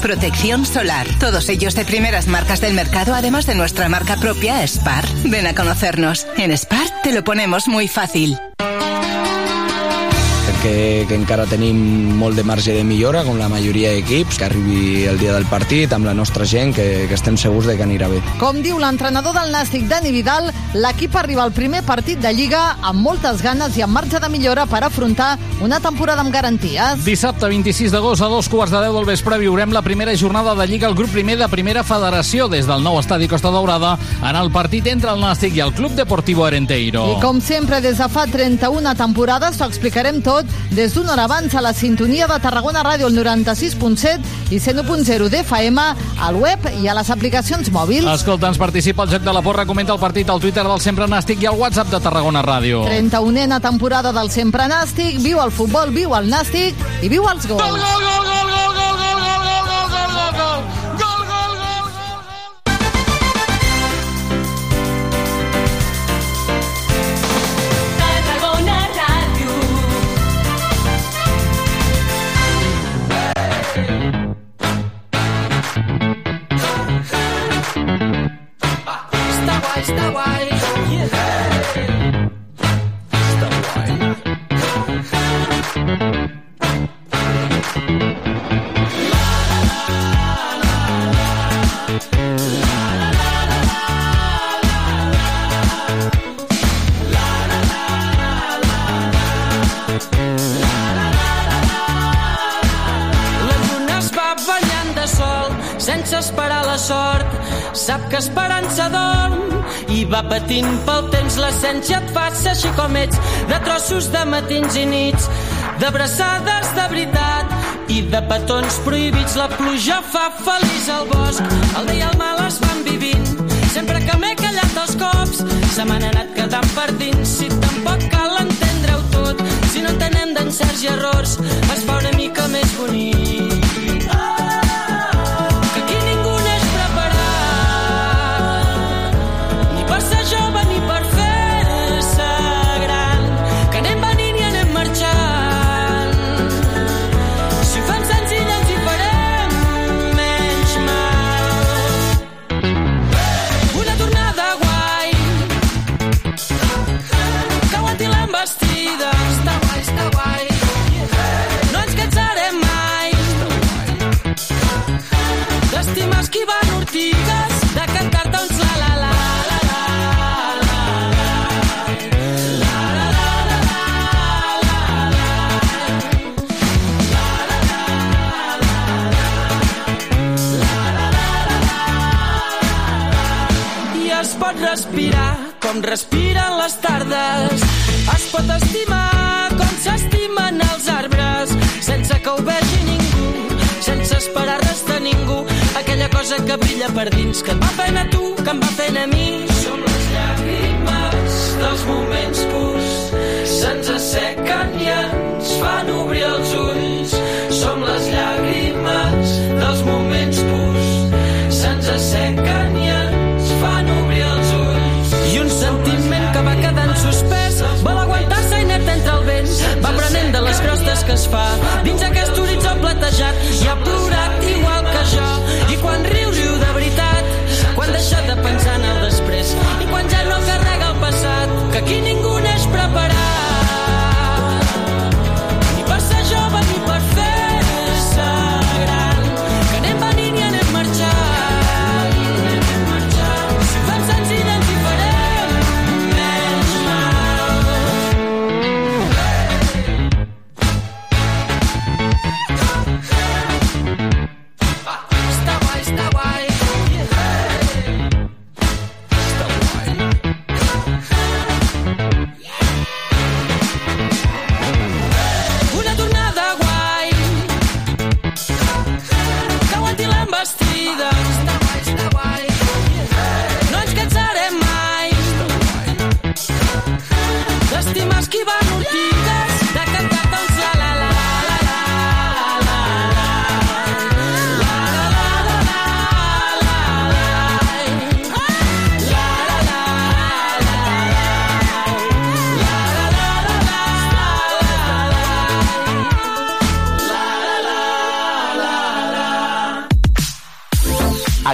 protección solar. Todos ellos de primeras marcas del mercado, además de nuestra marca propia, Spar. Ven a conocernos. En Spar te lo ponemos muy fácil. Que, que encara tenim molt de marge de millora, com la majoria d'equips, que arribi el dia del partit amb la nostra gent, que, que estem segurs de que anirà bé. Com diu l'entrenador del Nàstic, Dani Vidal, l'equip arriba al primer partit de Lliga amb moltes ganes i amb marge de millora per afrontar una temporada amb garanties. Dissabte 26 d'agost a dos quarts de deu del vespre viurem la primera jornada de Lliga al grup primer de Primera Federació des del nou estadi Costa Daurada en el partit entre el Nàstic i el Club Deportivo Arenteiro. I com sempre, des de fa 31 temporades, t'ho explicarem tot des d'una hora abans a la sintonia de Tarragona Ràdio, el 96.7 i 101.0 d'FM, al web i a les aplicacions mòbils. Escolta, ens participa al Joc de la Porra, comenta el partit al Twitter del Sempre Nàstic i al WhatsApp de Tarragona Ràdio. 31a temporada del Sempre Nàstic, viu el futbol, viu el Nàstic i viu els gols. Gol, gol, gol, gol, gol, gol, gol, patint pel temps l'essència et fa ser així com ets de trossos de matins i nits d'abraçades de veritat i de petons prohibits. La pluja fa feliç al bosc el bé i el mal es van vivint. Sempre que m'he callat els cops se m'han anat quedant per dins. Si tampoc cal entendre-ho tot si no entenem d'encerts i errors es fa una mica més bonic respirar com respiren les tardes. Es pot estimar com s'estimen els arbres, sense que ho vegi ningú, sense esperar res de ningú. Aquella cosa que brilla per dins, que et va fent a tu, que em va fent a mi. Som les llàgrimes dels moments purs, se'ns assequen i ens fan obrir els ulls. Som les llàgrimes dels moments purs, se'ns assequen i va prenent de les crostes que es fa. Dins aquest horitzó platejat i ha plorat igual que jo. I quan riu, riu de veritat. Quan deixa de pensar en el després. I quan ja no carrega el passat. Que aquí ningú neix preparat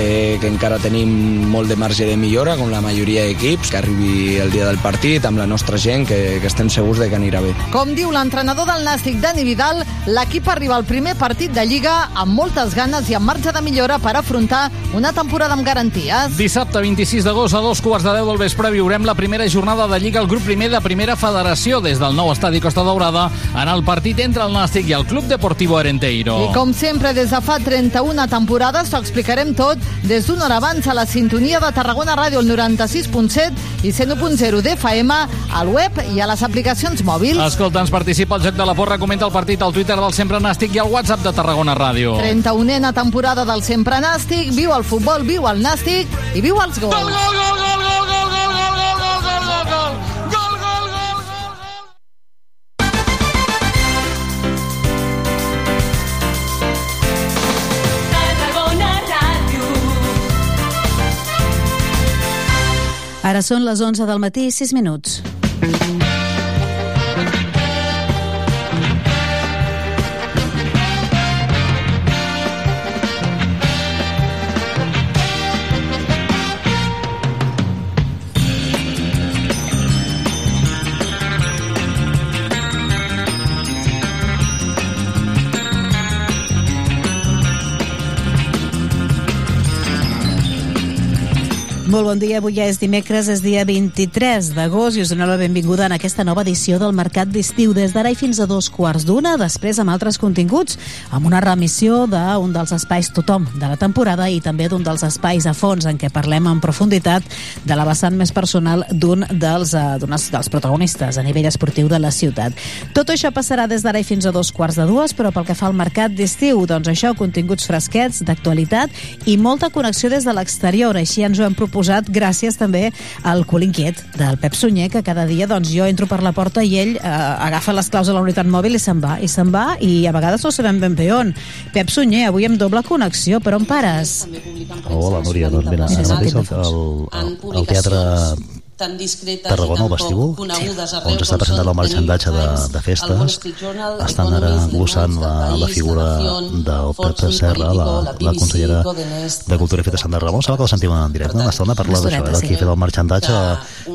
Que, que encara tenim molt de marge de millora com la majoria d'equips, que arribi el dia del partit amb la nostra gent, que, que estem segurs de que anirà bé. Com diu l'entrenador del Nàstic, Dani Vidal, l'equip arriba al primer partit de Lliga amb moltes ganes i amb marge de millora per afrontar una temporada amb garanties. Dissabte 26 d'agost a dos quarts de deu del vespre viurem la primera jornada de Lliga al grup primer de Primera Federació des del nou estadi Costa Daurada en el partit entre el Nàstic i el Club Deportivo Arenteiro. I com sempre, des de fa 31 temporades, t'ho explicarem tot des d'una hora abans a la sintonia de Tarragona Ràdio, el 96.7 i 101.0 d'FM, al web i a les aplicacions mòbils. Escolta, ens participa el Joc de la Porra, comenta el partit al Twitter del Sempre Nàstic i al WhatsApp de Tarragona Ràdio. 31a temporada del Sempre Nàstic, viu el futbol, viu el Nàstic i viu els gols. Gol, gol, gol, gol, gol, gol, Ara són les 11 del matí i 6 minuts. Molt bon dia, avui ja és dimecres, és dia 23 d'agost i us donem la benvinguda en aquesta nova edició del Mercat d'Estiu des d'ara i fins a dos quarts d'una, després amb altres continguts, amb una remissió d'un dels espais tothom de la temporada i també d'un dels espais a fons en què parlem en profunditat de la vessant més personal d'un dels, uh, dels protagonistes a nivell esportiu de la ciutat. Tot això passarà des d'ara i fins a dos quarts de dues, però pel que fa al Mercat d'Estiu, doncs això, continguts fresquets, d'actualitat i molta connexió des de l'exterior, així ens ho hem proposat gràcies també al cul inquiet del Pep Sunyer, que cada dia doncs, jo entro per la porta i ell eh, agafa les claus de la unitat mòbil i se'n va, i se'n va, i a vegades no sabem ben bé on. Pep Sunyer, avui amb doble connexió, per on pares? Hola, Núria, doncs mira, ara mateix el, el, el, el teatre tan discretes Tarragona, i tan vestíbul, poc conegudes on s'està presentant el marxandatge de, de festes. Estan ara glossant la, la figura del Pep Serra, la, la consellera de Cultura i Feta Sandra Ramon. Sembla que la sentim en directe, estan a parlar d'això, eh, qui ha fet el marxandatge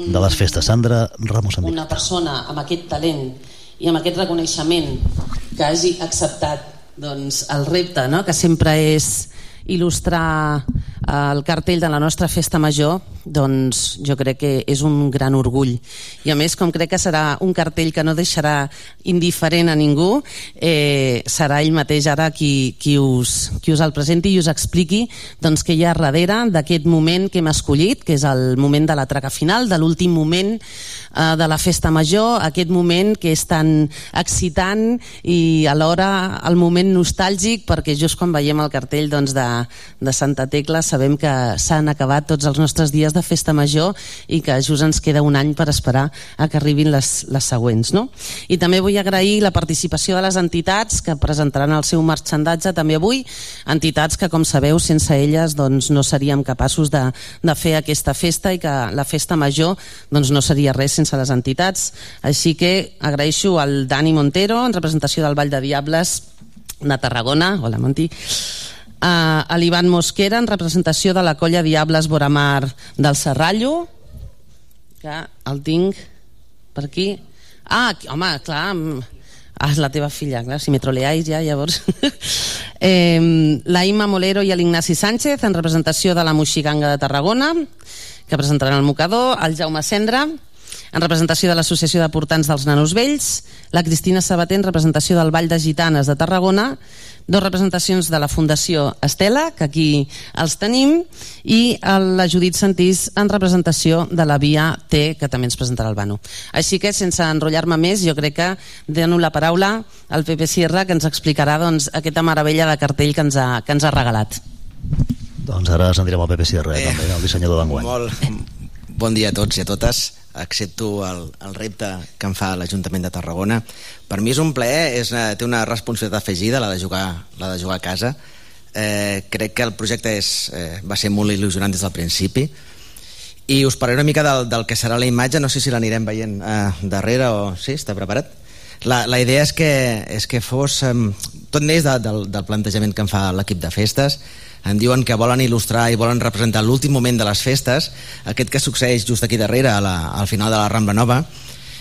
de les festes. Sandra Ramos en Una persona amb aquest talent i amb aquest reconeixement que hagi acceptat doncs, el repte, no? que sempre és il·lustrar el cartell de la nostra festa major doncs jo crec que és un gran orgull. I a més com crec que serà un cartell que no deixarà indiferent a ningú eh, serà ell mateix ara qui, qui, us, qui us el presenti i us expliqui doncs, què hi ha darrere d'aquest moment que hem escollit que és el moment de la traca final de l'últim moment eh, de la festa major aquest moment que és tan excitant i alhora el moment nostàlgic perquè just quan veiem el cartell doncs, de, de Santa Tecla sabem que s'han acabat tots els nostres dies de festa major i que just ens queda un any per esperar a que arribin les, les següents. No? I també vull agrair la participació de les entitats que presentaran el seu marxandatge també avui, entitats que com sabeu sense elles doncs, no seríem capaços de, de fer aquesta festa i que la festa major doncs, no seria res sense les entitats. Així que agraeixo al Dani Montero en representació del Vall de Diables de Tarragona, hola Monti, a, l'Ivan Mosquera en representació de la colla Diables Boramar del Serrallo. Que el tinc per aquí. Ah, home, clar ah, és la teva filla, clar, si me troleais ja llavors. Eh, la Imma Molero i l'Ignasi Sánchez en representació de la Moixiganga de Tarragona que presentaran el mocador, el Jaume Cendra en representació de l'Associació de Portants dels Nanos Vells, la Cristina Sabater en representació del Vall de Gitanes de Tarragona, dos representacions de la Fundació Estela, que aquí els tenim, i la Judit Santís en representació de la Via T, que també ens presentarà el Bano. Així que, sense enrotllar-me més, jo crec que dono la paraula al Pepe Sierra, que ens explicarà doncs, aquesta meravella de cartell que ens ha, que ens ha regalat. Doncs ara sentirem el Pepe Sierra, eh, també, el dissenyador d'enguany. Molt bon dia a tots i a totes. Accepto el, el repte que em fa l'Ajuntament de Tarragona. Per mi és un plaer, és, una, té una responsabilitat afegida, la de jugar, la de jugar a casa. Eh, crec que el projecte és, eh, va ser molt il·lusionant des del principi i us parlaré una mica del, del que serà la imatge, no sé si l'anirem veient eh, darrere o... Sí, està preparat? La, la idea és que, és que fos... Eh, tot neix de, del, del plantejament que em fa l'equip de festes, em diuen que volen il·lustrar i volen representar l'últim moment de les festes, aquest que succeeix just aquí darrere, a la, al final de la Rambla Nova,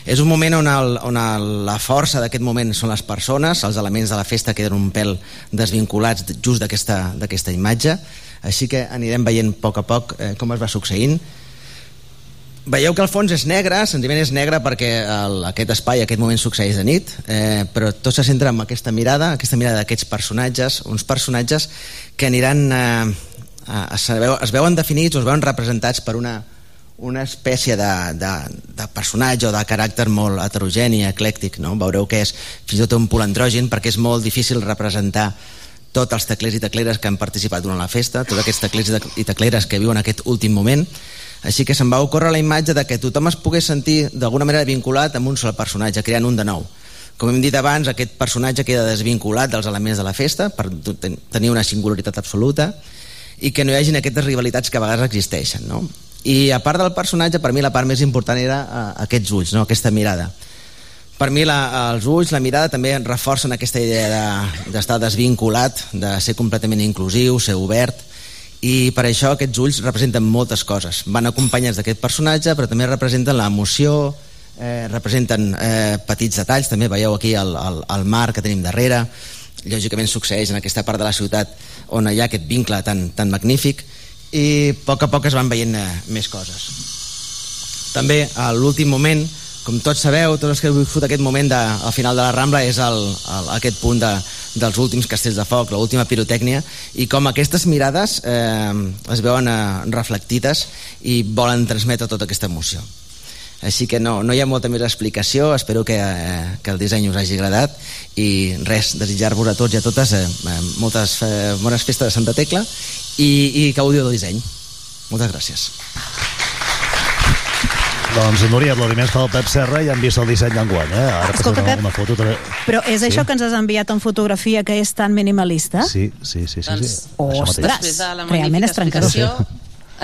és un moment on, el, on el, la força d'aquest moment són les persones, els elements de la festa queden un pèl desvinculats just d'aquesta imatge, així que anirem veient a poc a poc eh, com es va succeint. Veieu que el fons és negre, sentiment és negre perquè el, aquest espai, aquest moment succeeix de nit, eh, però tot se centra en aquesta mirada, aquesta mirada d'aquests personatges, uns personatges que aniran... Eh, es, veu, es veuen definits o es veuen representats per una, una espècie de, de, de personatge o de caràcter molt heterogeni, eclèctic, no? veureu que és fins i tot un polandrogen perquè és molt difícil representar tots els teclers i tecleres que han participat durant la festa, tots aquests teclers i tecleres que viuen aquest últim moment, així que se'm va ocórrer la imatge de que tothom es pogués sentir d'alguna manera vinculat amb un sol personatge, creant un de nou. Com hem dit abans, aquest personatge queda desvinculat dels elements de la festa per tenir una singularitat absoluta i que no hi hagin aquestes rivalitats que a vegades existeixen. No? I a part del personatge, per mi la part més important era uh, aquests ulls, no? aquesta mirada. Per mi la, els ulls, la mirada també reforcen aquesta idea d'estar de, desvinculat, de ser completament inclusiu, ser obert, i per això aquests ulls representen moltes coses. Van acompanyats d'aquest personatge però també representen l'emoció eh, representen eh, petits detalls. També veieu aquí el, el, el mar que tenim darrere. Lògicament succeeix en aquesta part de la ciutat on hi ha aquest vincle tan, tan magnífic. I a poc a poc es van veient eh, més coses. També a l'últim moment com tots sabeu, tots els que heu viscut aquest moment de, al final de la Rambla és el, el, aquest punt de, dels últims castells de foc, l'última pirotècnia, i com aquestes mirades eh, es veuen eh, reflectides i volen transmetre tota aquesta emoció. Així que no, no hi ha molta més explicació, espero que, eh, que el disseny us hagi agradat i res, desitjar-vos a tots i a totes eh, eh moltes eh, bones festes de Santa Tecla i, i que gaudiu del disseny. Moltes gràcies. Doncs, Núria, aplaudiments pel Pep Serra i han vist el disseny d'enguany, eh? Ara Escolta, Pep, una foto... Tra... però és sí? això que ens has enviat en fotografia que és tan minimalista? Sí, sí, sí. sí, doncs, sí. Ostres, de realment és trencador.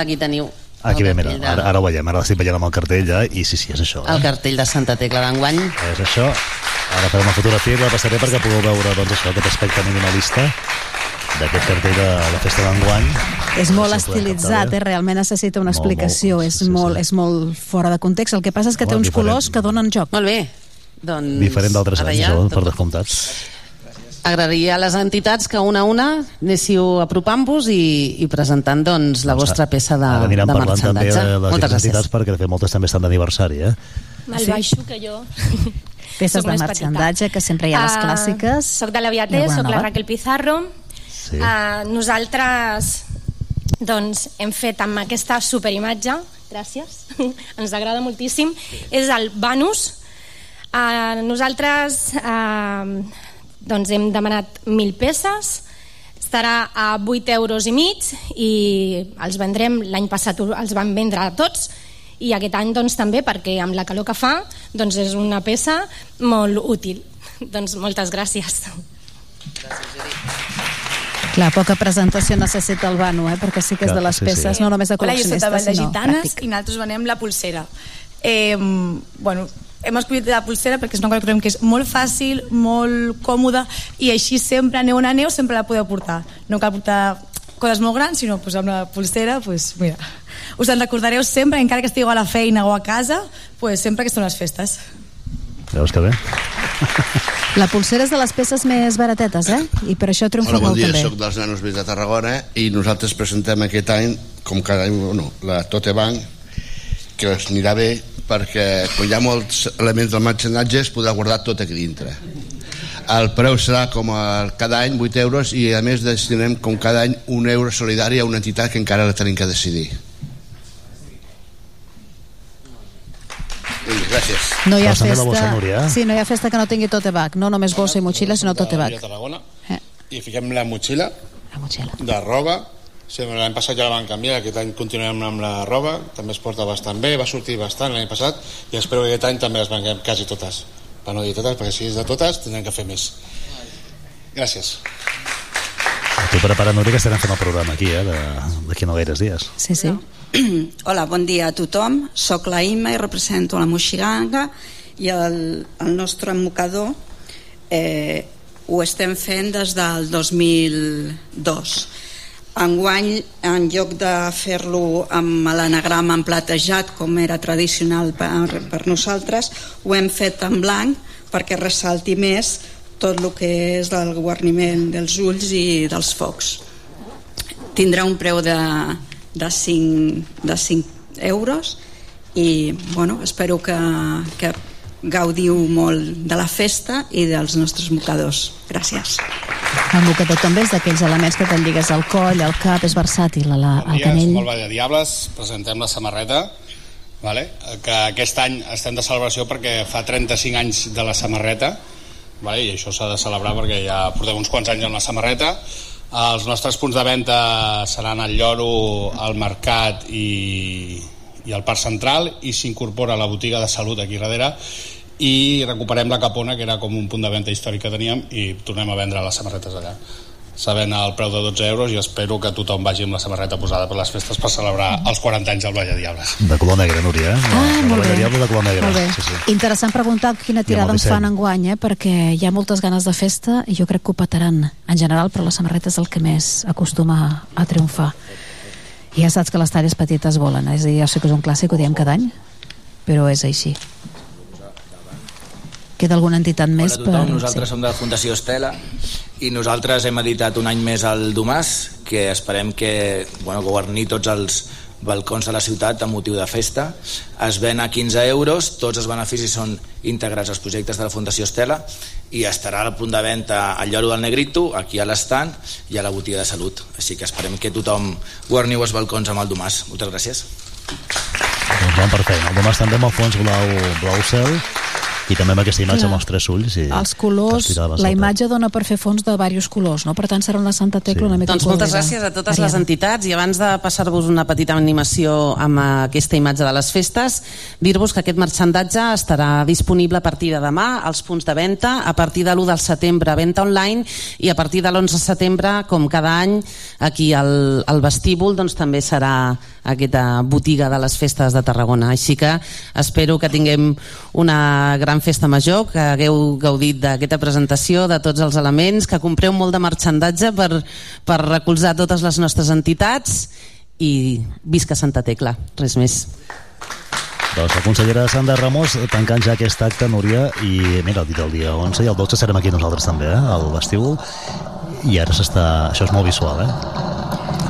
Aquí teniu Aquí bé, mira, ara, ara ho veiem, ara l'estic veient amb el cartell ja, i sí, sí, és això. Eh? El cartell de Santa Tecla d'enguany. És això. Ara farem una fotografia i la passaré perquè pugueu veure doncs, això, aquest aspecte minimalista d'aquest cartell de la festa d'enguany. És molt estilitzat, eh? realment necessita una explicació, molt, molt, és, sí, molt, sí. és molt fora de context. El que passa és que Home, té uns diferent. colors que donen joc. Molt bé. Doncs, diferent d'altres anys, ja, per descomptat. Agradaria a les entitats que una a una anéssiu apropant-vos i, i presentant doncs, la doncs vostra peça de, de marxandatge. parlant també de les moltes entitats perquè de fet moltes també estan d'aniversari, eh? Me'l sí. baixo que jo peces de marxandatge, que sempre hi ha les uh, clàssiques. Soc de la Viaté, soc la Raquel Pizarro, Sí. Uh, nosaltres doncs, hem fet amb aquesta superimatge, gràcies, ens agrada moltíssim, és el Banus. Uh, nosaltres uh, doncs hem demanat mil peces, estarà a 8 euros i mig i els vendrem, l'any passat els van vendre a tots i aquest any doncs, també perquè amb la calor que fa doncs, és una peça molt útil. Doncs moltes gràcies. Gràcies, Judit. Clar, poca presentació necessita el Bano, eh? perquè sí que és de les peces, sí. no només de col·leccionistes, Hola, jo soc de Gitanes pràctic. i nosaltres venem la pulsera. Eh, bueno, hem escollit la pulsera perquè és una cosa que que és molt fàcil, molt còmoda i així sempre aneu on aneu sempre la podeu portar. No cal portar coses molt grans, sinó pues, amb la pulsera, pues, mira, us en recordareu sempre, encara que estigueu a la feina o a casa, pues, sempre que són les festes. Veus que bé? La pulsera és de les peces més baratetes, eh? I per això triomfa Hola, bon molt dia, també. soc dels nanos Vells de Tarragona i nosaltres presentem aquest any, com cada any, no, la Tote Bank, que us anirà bé perquè quan hi ha molts elements del marxanatge es podrà guardar tot aquí dintre el preu serà com a cada any 8 euros i a més destinem com cada any un euro solidari a una entitat que encara la tenim que decidir gràcies. No hi ha Passa-me la festa. bossa, Núria. sí, no hi ha festa que no tingui tote bag no només bossa i motxilla sinó tote de bag Tarragona. Eh. i fiquem la motxilla, la motxilla. de roba sí, l'any passat ja la van canviar aquest any continuem amb la roba també es porta bastant bé, va sortir bastant l'any passat i espero que aquest any també les venguem quasi totes. Per no dir totes, perquè si és de totes tindrem que fer més. Gràcies. Tu prepara, Núria, que estarem fent el programa aquí, eh, de- d'aquí no gaires dies. Sí, sí. Hola, bon dia a tothom. Soc la Imma i represento la Moixiganga i el, el nostre mocador eh, ho estem fent des del 2002. Enguany, en lloc de fer-lo amb l'anagrama en platejat, com era tradicional per, per nosaltres, ho hem fet en blanc perquè ressalti més tot el que és el guarniment dels ulls i dels focs tindrà un preu de, de, 5, de 5 euros i bueno, espero que, que gaudiu molt de la festa i dels nostres mocadors. Gràcies. El mocador també és d'aquells elements que te'n lligues al coll, al cap, és versàtil, a la, al dia, canell. som el Vall de Diables, presentem la samarreta vale? que aquest any estem de celebració perquè fa 35 anys de la samarreta vale? i això s'ha de celebrar perquè ja portem uns quants anys amb la samarreta els nostres punts de venda seran al Lloro, al Mercat i, i al Parc Central i s'incorpora la botiga de salut aquí darrere i recuperem la Capona que era com un punt de venda històric que teníem i tornem a vendre les samarretes allà sabent el preu de 12 euros i espero que tothom vagi amb la samarreta posada per les festes per celebrar els 40 anys del Vall de Diables De color negre, Núria, eh? Ah, molt bé. Diable de color negre. Molt bé. Sí, sí. Interessant preguntar quina tirada ens fan enguany, eh? perquè hi ha moltes ganes de festa i jo crec que ho petaran en general, però la samarreta és el que més acostuma a triomfar. I ja saps que les talles petites volen, eh? és a dir, ja sé que és un clàssic, ho diem cada any, però és així. Queda alguna entitat més Hola a tothom, per... nosaltres som de la Fundació Estela i nosaltres hem editat un any més el Domàs que esperem que bueno, governi tots els balcons de la ciutat amb motiu de festa. Es ven a 15 euros tots els beneficis són integrats als projectes de la Fundació Estela i estarà al punt de venda al Lloro del Negrito aquí a l'estand i a la botiga de salut. Així que esperem que tothom guarniu els balcons amb el Domàs moltes gràcies. Doncs per feina. El Domàs també amb el fons blau, blau cel i també amb aquesta imatge Clar. amb els tres ulls. I Els colors, la imatge dona per fer fons de diversos colors, no? Per tant, serà una Santa Tecla una mica Doncs moltes colorida. gràcies a totes Mariana. les entitats i abans de passar-vos una petita animació amb aquesta imatge de les festes, dir-vos que aquest marxandatge estarà disponible a partir de demà als punts de venda, a partir de l'1 del setembre venda online i a partir de l'11 de setembre, com cada any, aquí al, al vestíbul doncs, també serà aquesta botiga de les festes de Tarragona. Així que espero que tinguem una gran festa major, que hagueu gaudit d'aquesta presentació, de tots els elements, que compreu molt de marxandatge per, per recolzar totes les nostres entitats i visca Santa Tecla, res més. Doncs la consellera Sandra Ramos tancant ja aquest acte, Núria, i mira, dit el dia 11 i el 12 serem aquí nosaltres també, eh, al vestíbul, i ara s'està... Això és molt visual, eh?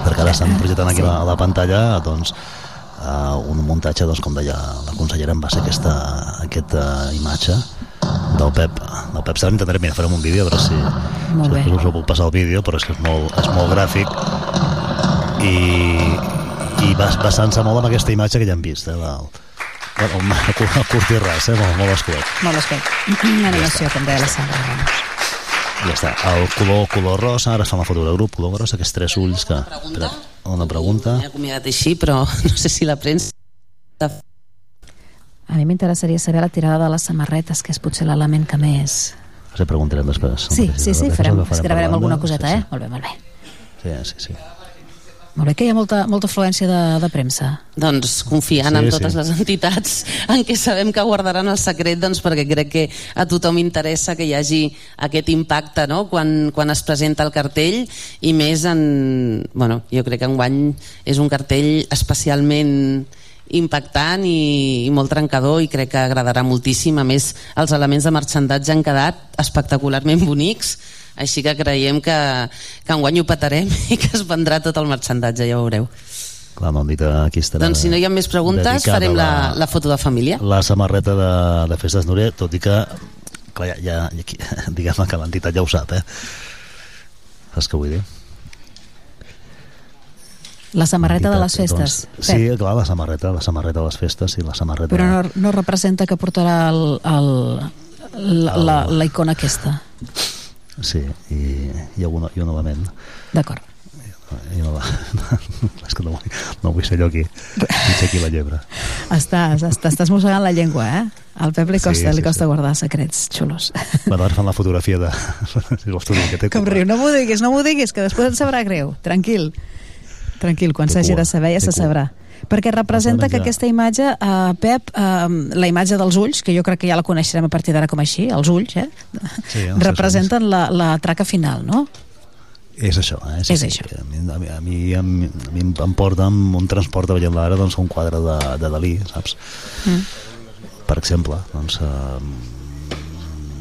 Perquè ara estan projectant aquí a la, la pantalla, doncs, uh, un muntatge, doncs, com deia la consellera, en base a aquesta, aquesta imatge del Pep. Del Pep Serra intentarem, mira, farem un vídeo, a veure si, Molt si bé. us ho puc passar el vídeo, però és que és molt, és molt gràfic i, i bas- basant-se molt amb aquesta imatge que ja hem vist, eh, del, el, el, el curt i ras, eh, molt, molt escuet. Molt. Una animació, com deia la Sandra Ramos. Ja està. El color, color rosa, ara es fa una foto de grup, color grossa, aquests tres ulls que... Espera, una pregunta. M'he acomiadat així, però no sé si la premsa... A mi m'interessaria saber la tirada de les samarretes, que és potser l'element que més... Se preguntarem després. Sí, sí, sí, farem, Això ho gravarem alguna coseta, sí, eh? Molt bé, molt bé. Sí, sí, sí. Molt bé, que hi ha molta, molta afluència de, de premsa. Doncs confiant Sí, en sí. totes les entitats en què sabem que guardaran el secret doncs perquè crec que a tothom interessa que hi hagi aquest impacte no? quan, quan es presenta el cartell i més en... Bueno, jo crec que enguany és un cartell especialment impactant i, i molt trencador i crec que agradarà moltíssim a més els elements de marxandatge han quedat espectacularment bonics així que creiem que, que enguany ho petarem i que es vendrà tot el marxandatge, ja ho veureu Clar, dit aquí estarà... Doncs si no hi ha més preguntes, farem la, la foto de família. La samarreta de, de Festes Núria, tot i que clar, ja, ja, ja diguem que l'entitat ja ho sap, eh? Saps què vull dir? La samarreta de les festes. Doncs, sí, clar, la samarreta, la samarreta de les festes i la samarreta... Però no, no representa que portarà el, el, la, la, la icona aquesta. Sí, i, i, un, i un element. D'acord. I no, és que no, vull, no vull ser allò aquí ser aquí la llebre estàs, estàs, estàs mossegant la llengua eh? al Pep li costa, sí, sí, li costa sí. guardar secrets xulos bueno, ara fan la fotografia de que té com riu, no m'ho diguis, no m'ho diguis que després et sabrà greu, tranquil tranquil, quan s'hagi de saber ja se sabrà perquè representa que aquesta imatge, uh, Pep, uh, la imatge dels ulls, que jo crec que ja la coneixerem a partir d'ara com així, els ulls, eh? Sí, representen la, la traca final, no? És això, eh? Sí, és sí, això. A mi, a mi, a mi, a mi, mi em porta amb un transport de veient l'ara doncs, un quadre de, de Dalí, saps? Mm. Per exemple, doncs, eh,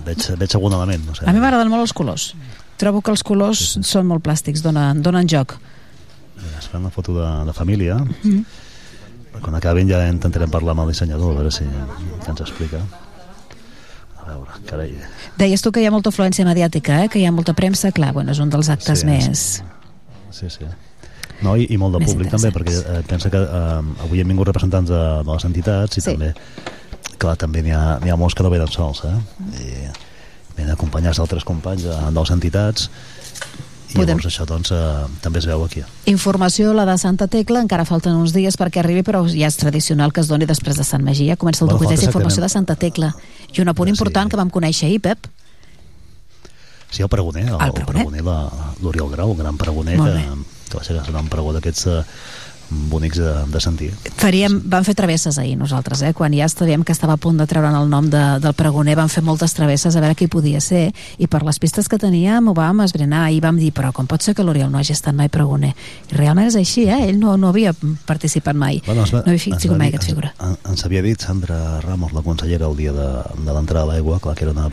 veig, veig algun element. No sé. A mi m'agraden molt els colors. Trobo que els colors sí, sí. són molt plàstics, donen, donen joc. Es fa una foto de, de família. Mm. Quan acabin ja intentarem parlar amb el dissenyador, a veure si ens explica veure, carai. Deies tu que hi ha molta afluència mediàtica, eh? que hi ha molta premsa, clar, bueno, és un dels actes sí, més... Sí, sí. No, i, i molt de públic també, perquè eh, pensa que eh, avui hem vingut representants de, de les entitats i sí. també, clar, també n'hi ha, ha molts que no venen sols, eh? I venen acompanyats d'altres companys de, de les entitats i Podem... llavors això doncs, eh, també es veu aquí. Informació, la de Santa Tecla, encara falten uns dies perquè arribi, però ja és tradicional que es doni després de Sant Magí. Ja comença el bueno, informació de Santa Tecla. I un apunt important sí. que vam conèixer ahir, Pep. Sí, el pregoner, el, el pregoner, l'Oriol Grau, un gran pregoner que, que va ser un pregó d'aquests eh, bonics de, de sentir. Faríem, vam fer travesses ahir nosaltres, eh? quan ja sabíem que estava a punt de treure'n el nom de, del pregoner, vam fer moltes travesses a veure qui podia ser, i per les pistes que teníem ho vam esbrinar i vam dir, però com pot ser que l'Oriol no hagi estat mai pregoner? I realment és així, eh? ell no, no havia participat mai, bueno, va, no havia sigut mai aquesta figura. Ens, ens havia dit Sandra Ramos, la consellera, el dia de, de l'entrada a l'aigua, clar que era una,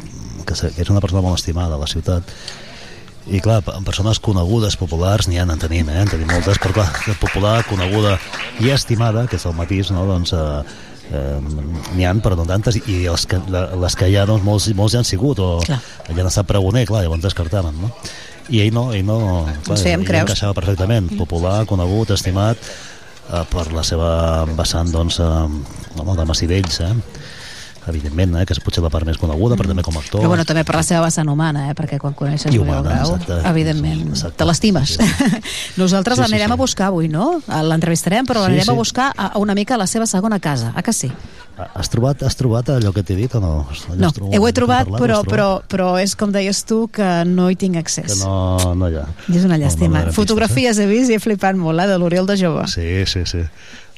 que és una persona molt estimada a la ciutat, i clar, en persones conegudes, populars, n'hi ha, en tenim, eh? en tenim moltes, però clar, popular, coneguda i estimada, que és el matís, no? doncs eh, eh, n'hi han, però no tantes, i els que, les que hi ha, doncs, molts, molts ja han sigut, o clar. ja han estat pregoner, clar, llavors descartaven, no? I ell no, ell no, clar, sí, ell encaixava perfectament, popular, conegut, estimat, eh, per la seva vessant, doncs, eh, home, de Massivells, eh? Evidentment, eh, que és potser la part més coneguda, mm. però també com a actor. Però bueno, també per la seva vessant humana, eh, perquè quan coneixes I humana, Grau, exacte, evidentment, exacte. te l'estimes. Sí. Nosaltres sí, l'anirem sí, sí. a buscar avui, no? L'entrevistarem, però l'anirem sí, sí. a buscar a, a una mica a la seva segona casa, a que sí? Has trobat, has trobat allò que t'he dit o no? No, trobat, ho he trobat, parlat, però, però, però és com deies tu que no hi tinc accés. Que no, no hi ha. I és una llàstima. No, no Fotografies pistes, eh? he vist i he flipat molt, eh, de l'Oriol de Jove. Sí, sí, sí.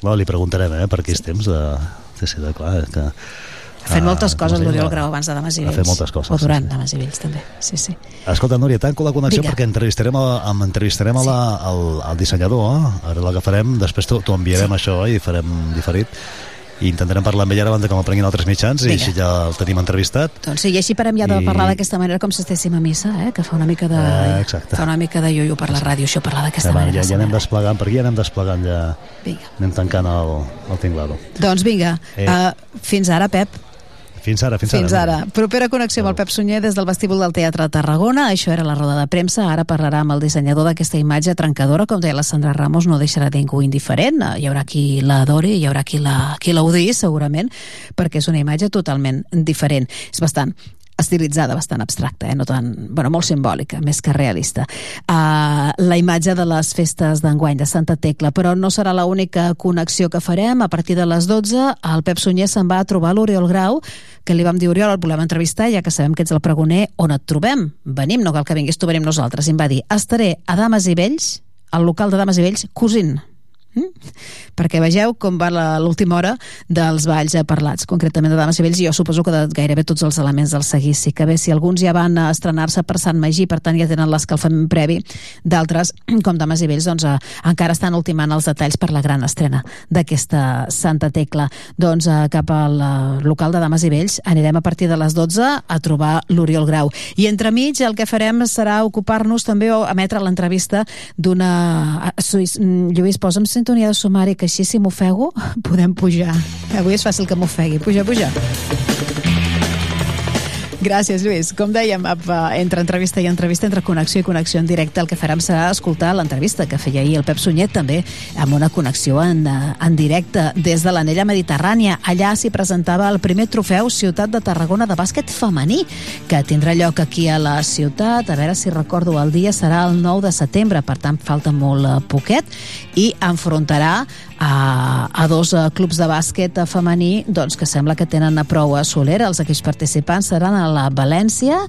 No, li preguntarem, eh, per aquells temps de... Sí, sí, de clar, que ha fet moltes coses l'Oriol Grau abans de Dames i Vells. Ha fet moltes coses. O durant sí, sí. Dames i Vells, també. Sí, sí. Escolta, Núria, tanco la connexió Diga. perquè entrevistarem, a, entrevistarem a la, al, al dissenyador, eh? ara l'agafarem, després t'ho enviarem sí. això eh? i farem diferit i intentarem parlar amb ell ara abans que m'aprenguin altres mitjans Vinga. i així ja el tenim entrevistat doncs sí, i així parem ja de I... parlar d'aquesta manera com si estéssim a missa, eh? que fa una mica de eh, exacte. fa una mica de ioio per la ràdio això parlar d'aquesta manera ja, ja anem desplegant, per aquí ja anem desplegant ja vinga. anem tancant el, el tinglado doncs vinga, eh. uh, fins ara Pep fins ara, fins, fins ara. ara. Propera connexió amb el Pep Sunyer des del vestíbul del Teatre de Tarragona. Això era la roda de premsa. Ara parlarà amb el dissenyador d'aquesta imatge trencadora. Com deia la Sandra Ramos, no deixarà ningú indiferent. Hi haurà qui la adori, hi haurà qui la, qui la odi, segurament, perquè és una imatge totalment diferent. És bastant estilitzada, bastant abstracta, eh? no tan, bueno, molt simbòlica, més que realista. Uh, la imatge de les festes d'enguany de Santa Tecla, però no serà l'única connexió que farem. A partir de les 12, el Pep Sunyer se'n va a trobar l'Oriol Grau, que li vam dir, Oriol, el volem entrevistar, ja que sabem que ets el pregoner, on et trobem? Venim, no cal que vinguis, tu venim nosaltres. I em va dir, estaré a Dames i Vells, al local de Dames i Vells, cosint Mm? perquè vegeu com va l'última hora dels balls eh, parlats, concretament de Dames i Vells, i jo suposo que de gairebé tots els elements del seguici, que bé, si alguns ja van estrenar-se per Sant Magí, per tant ja tenen l'escalfament previ, d'altres, com Dames i Vells, doncs eh, encara estan ultimant els detalls per la gran estrena d'aquesta Santa Tecla. Doncs eh, cap al eh, local de Dames i Vells anirem a partir de les 12 a trobar l'Oriol Grau. I entremig el que farem serà ocupar-nos també o emetre l'entrevista d'una... Lluís, posa'm sintonia de sumari que així si m'ofego podem pujar. Avui és fàcil que m'ofegui. Puja, puja. Gràcies, Lluís. Com dèiem, entre entrevista i entrevista, entre connexió i connexió en directe, el que farem serà escoltar l'entrevista que feia ahir el Pep Sunyer, també amb una connexió en, en directe des de l'anella mediterrània. Allà s'hi presentava el primer trofeu Ciutat de Tarragona de bàsquet femení, que tindrà lloc aquí a la ciutat. A veure si recordo el dia, serà el 9 de setembre, per tant falta molt eh, poquet, i enfrontarà a, a dos a, clubs de bàsquet femení doncs, que sembla que tenen a prou a Soler. Els equips participants seran a la València,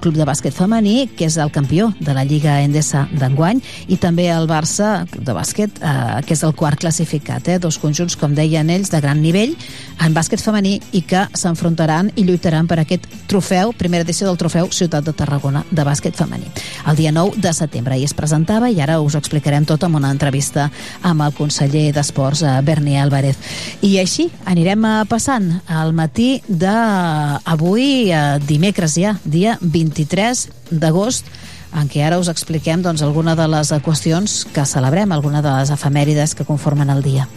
club de bàsquet femení, que és el campió de la Lliga Endesa d'enguany, i també el Barça, club de bàsquet, eh, que és el quart classificat. Eh? Dos conjunts, com deien ells, de gran nivell en bàsquet femení i que s'enfrontaran i lluitaran per aquest trofeu, primera edició del trofeu Ciutat de Tarragona de bàsquet femení. El dia 9 de setembre i es presentava i ara us explicarem tot amb una entrevista amb el conseller d'Esports, eh, Berni Álvarez. I així anirem eh, passant al matí d'avui, eh, dimecres ja, dia 23 d'agost, en què ara us expliquem doncs, alguna de les qüestions que celebrem, alguna de les efemèrides que conformen el dia.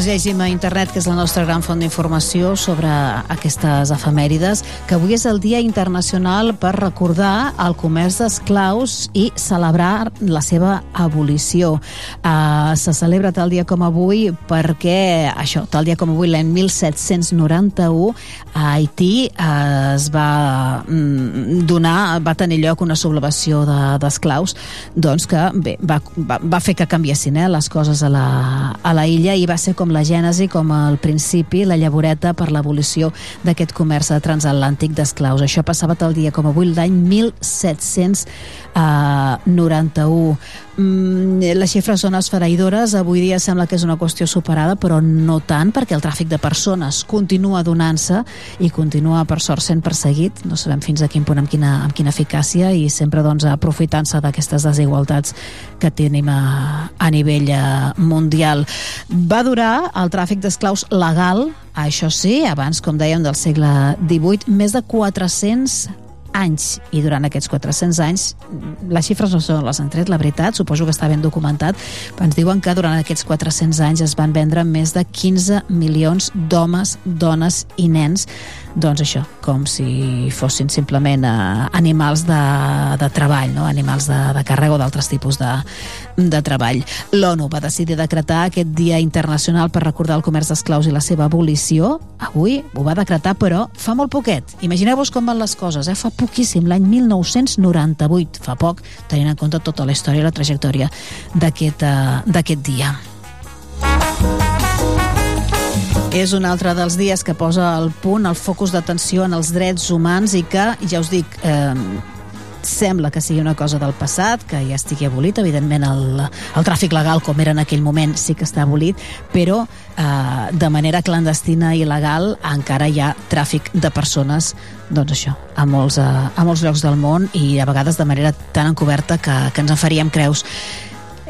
Doncs llegim a internet, que és la nostra gran font d'informació sobre aquestes efemèrides, que avui és el Dia Internacional per recordar el comerç d'esclaus i celebrar la seva abolició. Uh, se celebra tal dia com avui perquè, això, tal dia com avui, l'any 1791, a Haití uh, es va mm, donar, va tenir lloc una sublevació d'esclaus, de, doncs que bé, va, va, va fer que canviessin eh, les coses a la, a la illa i va ser com la gènesi, com el principi, la llavoreta per l'abolició d'aquest comerç transatlàntic d'esclaus. Això passava tal dia com avui, l'any 1791. Mm, les xifres són esfereïdores, avui dia sembla que és una qüestió superada, però no tant, perquè el tràfic de persones continua donant-se i continua, per sort, sent perseguit. No sabem fins a quin punt, amb quina, amb quina eficàcia, i sempre doncs, aprofitant-se d'aquestes desigualtats que tenim a, a nivell eh, mundial. Va durar el tràfic d'esclaus legal, això sí, abans, com dèiem, del segle XVIII, més de 400 anys. I durant aquests 400 anys les xifres no són les han tret, la veritat. Suposo que està ben documentat. Ens diuen que durant aquests 400 anys es van vendre més de 15 milions d'homes, dones i nens doncs això, com si fossin simplement eh, animals de, de treball, no? animals de, de càrrega o d'altres tipus de, de treball. L'ONU va decidir decretar aquest Dia Internacional per recordar el comerç d'esclaus i la seva abolició. Avui ho va decretar, però fa molt poquet. Imagineu-vos com van les coses, eh? fa poquíssim, l'any 1998, fa poc, tenint en compte tota la història i la trajectòria d'aquest uh, dia. És un altre dels dies que posa el punt, el focus d'atenció en els drets humans i que, ja us dic, eh, sembla que sigui una cosa del passat, que ja estigui abolit, evidentment el, el tràfic legal com era en aquell moment sí que està abolit, però eh, de manera clandestina i il·legal encara hi ha tràfic de persones doncs això, a molts, eh, a molts llocs del món i a vegades de manera tan encoberta que, que ens en faríem creus.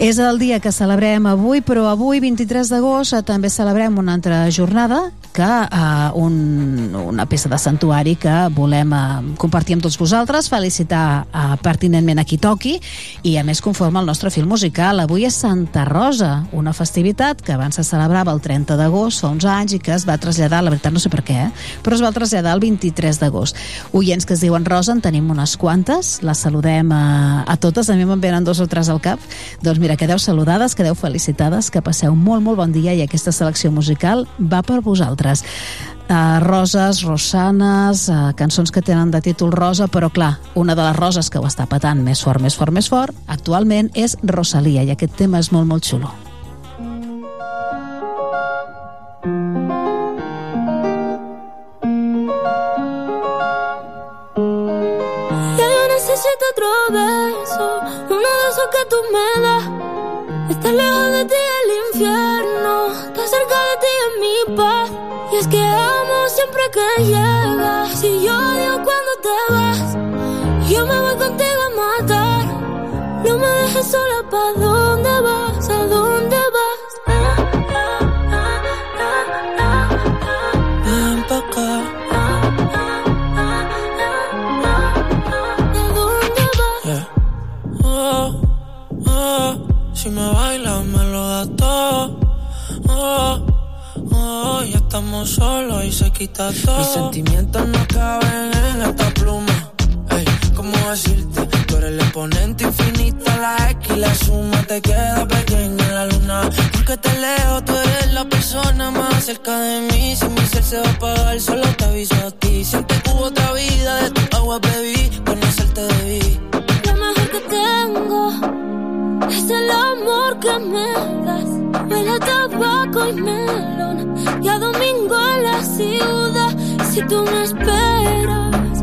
És el dia que celebrem avui, però avui, 23 d'agost, també celebrem una altra jornada que uh, un, una peça de santuari que volem uh, compartir amb tots vosaltres, felicitar uh, pertinentment a qui toqui i a més conforme al nostre film musical. Avui és Santa Rosa, una festivitat que abans se celebrava el 30 d'agost, fa uns anys, i que es va traslladar, la veritat no sé per què, eh? però es va traslladar el 23 d'agost. Oients que es diuen Rosa, en tenim unes quantes, les saludem a, a totes, a mi me'n venen dos o tres al cap. Doncs mira, quedeu saludades, quedeu felicitades, que passeu molt, molt bon dia i aquesta selecció musical va per vosaltres altres. Uh, roses, rosanes, uh, cançons que tenen de títol rosa, però clar, una de les roses que ho està patant més fort, més fort, més fort, actualment és Rosalia, i aquest tema és molt, molt xulo. Ja necessito trobar beso que tú me das. Estar lejos de ti el infierno, estar cerca de ti es mi paz. Y es que amo siempre que llegas. Si yo odio cuando te vas, yo me voy contigo a matar. No me dejes sola, ¿pa' estamos solos y se quita todo. Mis sentimientos no caben en esta pluma. Ey, ¿cómo decirte? Tú eres el exponente infinito, la X la suma te queda pequeña en la luna. Porque te leo, tú eres la persona más cerca de mí. Si mi ser se va a apagar, solo te aviso a ti. Siempre que hubo otra vida, de tu agua bebí, conocerte debí. El amor que me das. Huele a tabaco y melón. Y a domingo en la ciudad. Si tú me esperas,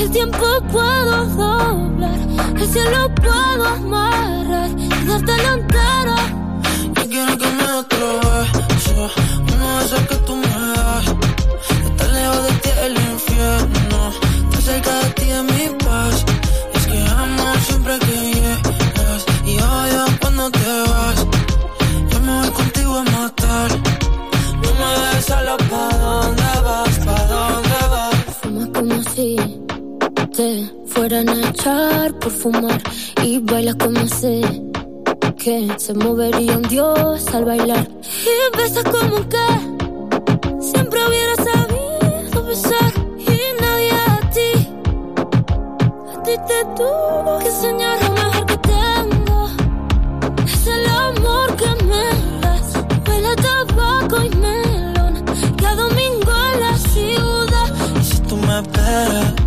el tiempo puedo doblar. El cielo puedo amarrar y dártelo entero. Yo quiero que me otro beso, uno de esos que tú me das. Estar lejos de ti el infierno, estar cerca de ti es mi te fueran a echar por fumar y bailas como sé que se movería un dios al bailar. Y besas como que siempre hubiera sabido besar. Y nadie a ti a ti te tuvo que enseñar lo mejor que tengo. Es el amor que me das huele a tabaco y melón. Y a domingo en la ciudad. Y si tú me esperas,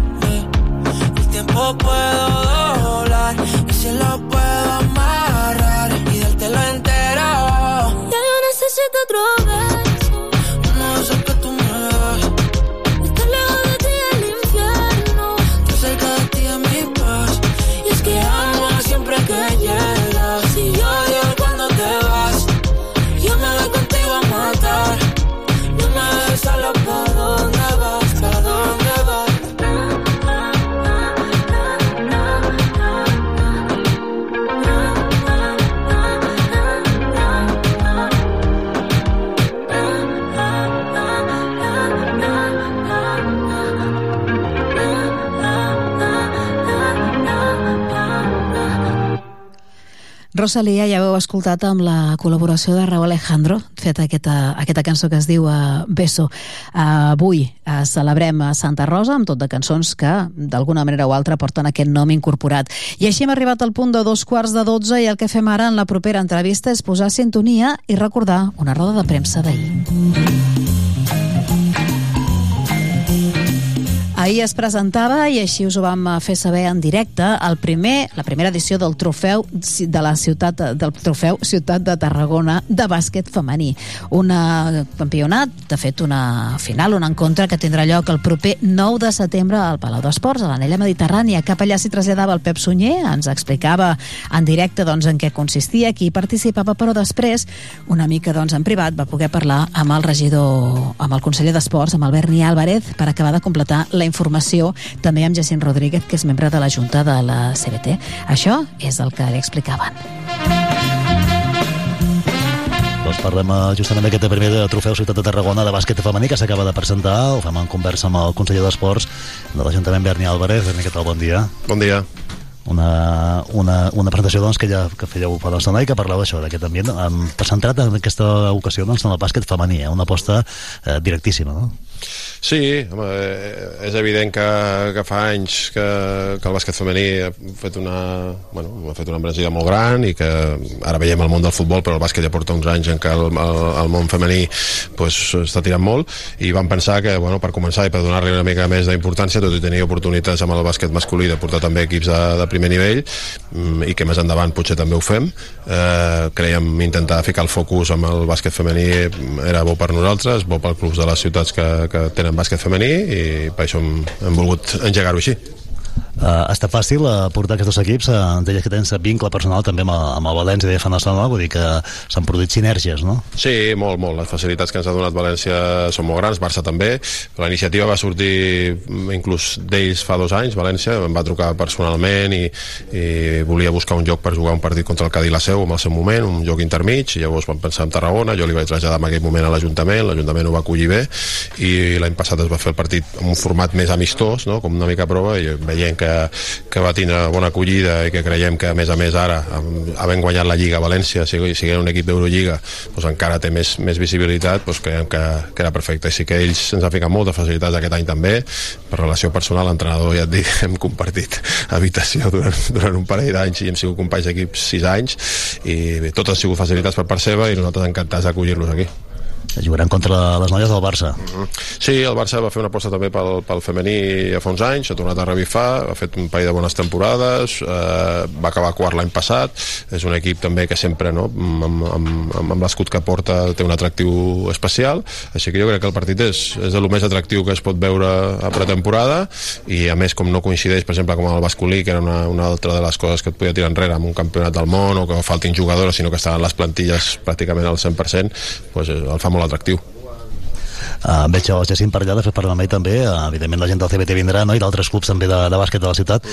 puedo doblar y si lo puedo amarrar y dártelo entero. Ya yo necesito otro beso Rosalia ja heu escoltat amb la col·laboració de Raúl Alejandro, fet aquesta, aquesta cançó que es diu uh, Beso. Uh, avui uh, celebrem a Santa Rosa amb tot de cançons que d'alguna manera o altra porten aquest nom incorporat. I així hem arribat al punt de dos quarts de dotze i el que fem ara en la propera entrevista és posar sintonia i recordar una roda de premsa d'ahir. Ahir es presentava, i així us ho vam fer saber en directe, el primer, la primera edició del trofeu de la ciutat del trofeu Ciutat de Tarragona de bàsquet femení. Un campionat, de fet una final, un encontre que tindrà lloc el proper 9 de setembre al Palau d'Esports, a l'Anella Mediterrània. Cap allà s'hi traslladava el Pep Sunyer, ens explicava en directe doncs, en què consistia, qui participava, però després, una mica doncs, en privat, va poder parlar amb el regidor, amb el conseller d'Esports, amb el Berni Álvarez, per acabar de completar la informació també amb Jacint Rodríguez, que és membre de la Junta de la CBT. Això és el que li explicaven. Doncs parlem eh, justament d'aquest primer de trofeu Ciutat de Tarragona de bàsquet femení que s'acaba de presentar. Ho fem en conversa amb el conseller d'Esports de l'Ajuntament, Berni Álvarez. Berni, què tal? Bon dia. Bon dia. Una, una, una presentació doncs, que ja que fèieu per l'estona i que parlava això, d'aquest ambient, um, centrat en aquesta ocasió doncs, en el bàsquet femení, eh? una aposta eh, directíssima, no? Sí, home, eh, és evident que, que fa anys que, que el bàsquet femení ha fet una, bueno, ha fet una embranzida molt gran i que ara veiem el món del futbol, però el bàsquet ja porta uns anys en què el, el, el món femení pues, està tirant molt i vam pensar que bueno, per començar i per donar-li una mica més d'importància, tot i tenir oportunitats amb el bàsquet masculí de portar també equips de, de primer nivell mm, i que més endavant potser també ho fem eh, creiem intentar ficar el focus amb el bàsquet femení era bo per nosaltres, bo pels clubs de les ciutats que, que tenen bàsquet femení i per això hem, hem volgut engegar-ho així. Uh, està fàcil uh, portar aquests dos equips, uh, deies que tens vincle personal també amb, el, amb el València de fa una estona, vull dir que s'han produït sinergies, no? Sí, molt, molt. Les facilitats que ens ha donat València són molt grans, Barça també. La iniciativa va sortir mm, inclús d'ells fa dos anys, València, em va trucar personalment i, i volia buscar un lloc per jugar un partit contra el Cadí la Seu en el seu moment, un lloc intermig, i llavors vam pensar en Tarragona, jo li vaig traslladar en aquell moment a l'Ajuntament, l'Ajuntament ho va acollir bé, i l'any passat es va fer el partit en un format més amistós, no? com una mica prova, i veient que que, que va tindre bona acollida i que creiem que a més a més ara havent guanyat la Lliga a València sigui, sigui un equip d'Eurolliga doncs encara té més, més visibilitat doncs creiem que, que era perfecte. I sí que ells ens han ficat moltes facilitats aquest any també per relació personal, l'entrenador ja et dic hem compartit habitació durant, durant un parell d'anys i hem sigut companys d'equips sis anys i bé, tot han sigut facilitats per part seva i nosaltres encantats d'acollir-los aquí jugaran contra les noies del Barça. Uh -huh. Sí, el Barça va fer una aposta també pel, pel femení fa uns anys, ha tornat a revifar, ha fet un parell de bones temporades, eh, va acabar quart l'any passat, és un equip també que sempre, no, amb, amb, amb, amb l'escut que porta, té un atractiu especial, així que jo crec que el partit és, és el més atractiu que es pot veure a pretemporada, i a més com no coincideix, per exemple, com el basculí, que era una, una altra de les coses que et podia tirar enrere amb un campionat del món, o que faltin jugadores, sinó que estaven les plantilles pràcticament al 100%, doncs el fa molt atractiu. Uh, veig el Jacint per allà, de fet per amb ell també, uh, evidentment la gent del CBT vindrà, no? i d'altres clubs també de, de bàsquet de la ciutat,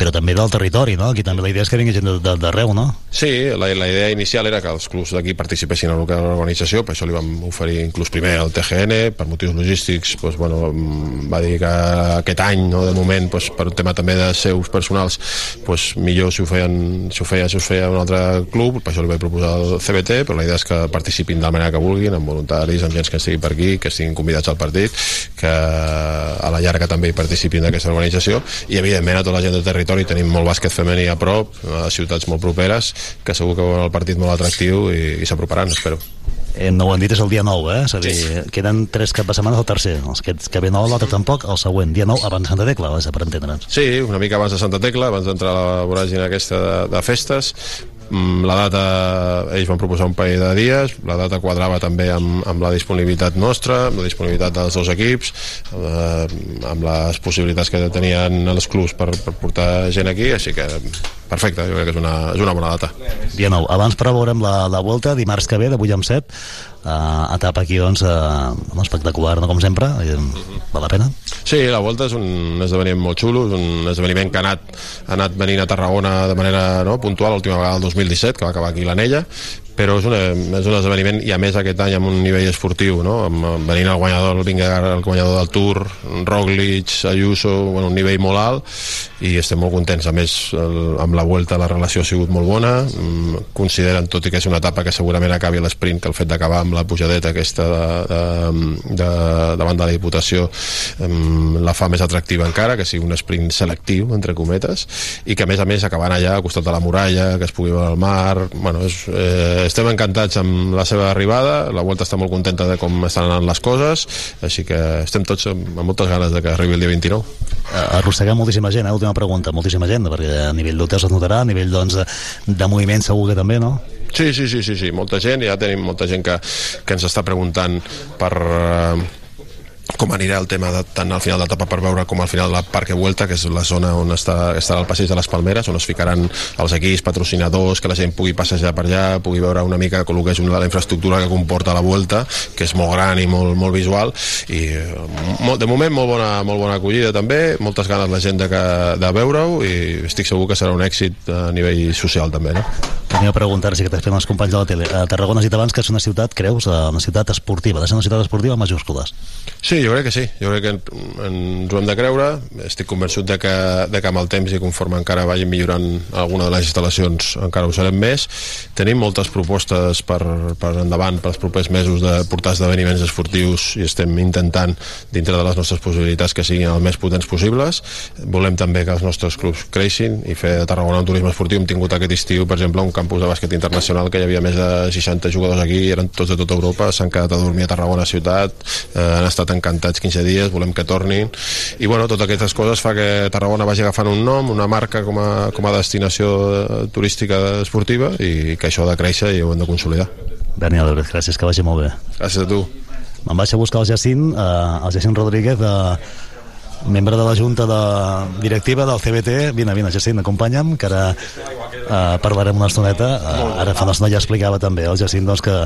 però també del territori, no? Aquí també la idea és que vingui gent d'arreu, no? Sí, la, la idea inicial era que els clubs d'aquí participessin en l'organització, per això li vam oferir inclús primer al TGN, per motius logístics, doncs, bueno, va dir que aquest any, no, de moment, doncs, per un tema també de seus personals, doncs, millor si ho, feien, si ho feia, si ho feia un altre club, per això li vaig proposar el CBT, però la idea és que participin de la manera que vulguin, amb voluntaris, amb gent que estigui per aquí, que estiguin convidats al partit, que a la llarga també hi participin d'aquesta organització. I evidentment a tota la gent del territori tenim molt bàsquet femení a prop, a ciutats molt properes, que segur que veuran el partit molt atractiu i, i s'aproparan, espero. Eh, no ho han dit, és el dia 9, eh? És a dir, sí. queden tres caps de setmana del tercer. Els que, que ve nou, l'altre tampoc, el següent, dia 9, abans de Santa Tecla, per entendre'ns. Sí, una mica abans de Santa Tecla, abans d'entrar a la voràgina aquesta de, de festes, la data, ells van proposar un parell de dies, la data quadrava també amb, amb la disponibilitat nostra, amb la disponibilitat dels dos equips, eh, amb les possibilitats que tenien els clubs per, per portar gent aquí, així que perfecte, jo crec que és una, és una bona data. Dia nou. Abans però veurem la, la volta, dimarts que ve, 8 amb 7, uh, etapa aquí, doncs, uh, espectacular, no com sempre, i, val la pena? Sí, la volta és un esdeveniment molt xulo, és un esdeveniment que ha anat, ha anat venint a Tarragona de manera no, puntual, l'última vegada el 2017, que va acabar aquí l'Anella, però és, una, és un esdeveniment i a més aquest any amb un nivell esportiu no? amb, venint el guanyador el Vingegaard, el guanyador del Tour Roglic, Ayuso, bueno, un nivell molt alt i estem molt contents a més el, amb la Vuelta la relació ha sigut molt bona mm, consideren tot i que és una etapa que segurament acabi l'esprint que el fet d'acabar amb la pujadeta aquesta de, de, de, davant de la Diputació mm, la fa més atractiva encara que sigui un sprint selectiu entre cometes i que a més a més acabant allà al costat de la muralla que es pugui veure el mar bueno, és, eh, estem encantats amb la seva arribada, la Volta està molt contenta de com estan anant les coses, així que estem tots amb, amb moltes ganes de que arribi el dia 29. Eh, arrosseguem moltíssima gent, eh? última pregunta, moltíssima gent, perquè a nivell d'hotels es notarà, a nivell doncs, de, de moviment segur que també, no? Sí, sí, sí, sí, sí, molta gent, ja tenim molta gent que, que ens està preguntant per, eh, com anirà el tema de, tant al final d'etapa per veure com al final de la Parque Vuelta, que és la zona on està, estarà el passeig de les Palmeres, on es ficaran els equips, patrocinadors, que la gent pugui passejar per allà, pugui veure una mica el que és una de la infraestructura que comporta la Vuelta, que és molt gran i molt, molt visual, i molt, de moment molt bona, molt bona acollida també, moltes ganes la gent de, de veure-ho, i estic segur que serà un èxit a nivell social també. No? Tenia a preguntar si que t'has fet els companys de la tele. A Tarragona has dit abans que és una ciutat, creus, una ciutat esportiva, de ser una ciutat esportiva majúscules. Sí, jo crec que sí, jo crec que ens ho hem de creure, estic convençut de que, de que amb el temps i conforme encara vagin millorant alguna de les instal·lacions encara ho serem més. Tenim moltes propostes per, per endavant per als propers mesos de portar esdeveniments esportius i estem intentant, dintre de les nostres possibilitats, que siguin el més potents possibles. Volem també que els nostres clubs creixin i fer de Tarragona un turisme esportiu. Hem tingut aquest estiu, per exemple, un campus de bàsquet internacional que hi havia més de 60 jugadors aquí, eren tots de tota Europa, s'han quedat a dormir a Tarragona ciutat, eh, han estat encantats 15 dies, volem que tornin i bueno, totes aquestes coses fa que Tarragona vagi agafant un nom, una marca com a, com a destinació turística esportiva i que això ha de créixer i ho hem de consolidar. Daniel, gràcies, que vagi molt bé. Gràcies a tu. Me'n vaig a buscar el Jacint, eh, el Jacint Rodríguez, eh, membre de la Junta de Directiva del CBT. Vine, vine, Jacint, acompanya'm, que ara uh, parlarem una estoneta. Uh, ara fa una estona ja explicava també el Jacint doncs, que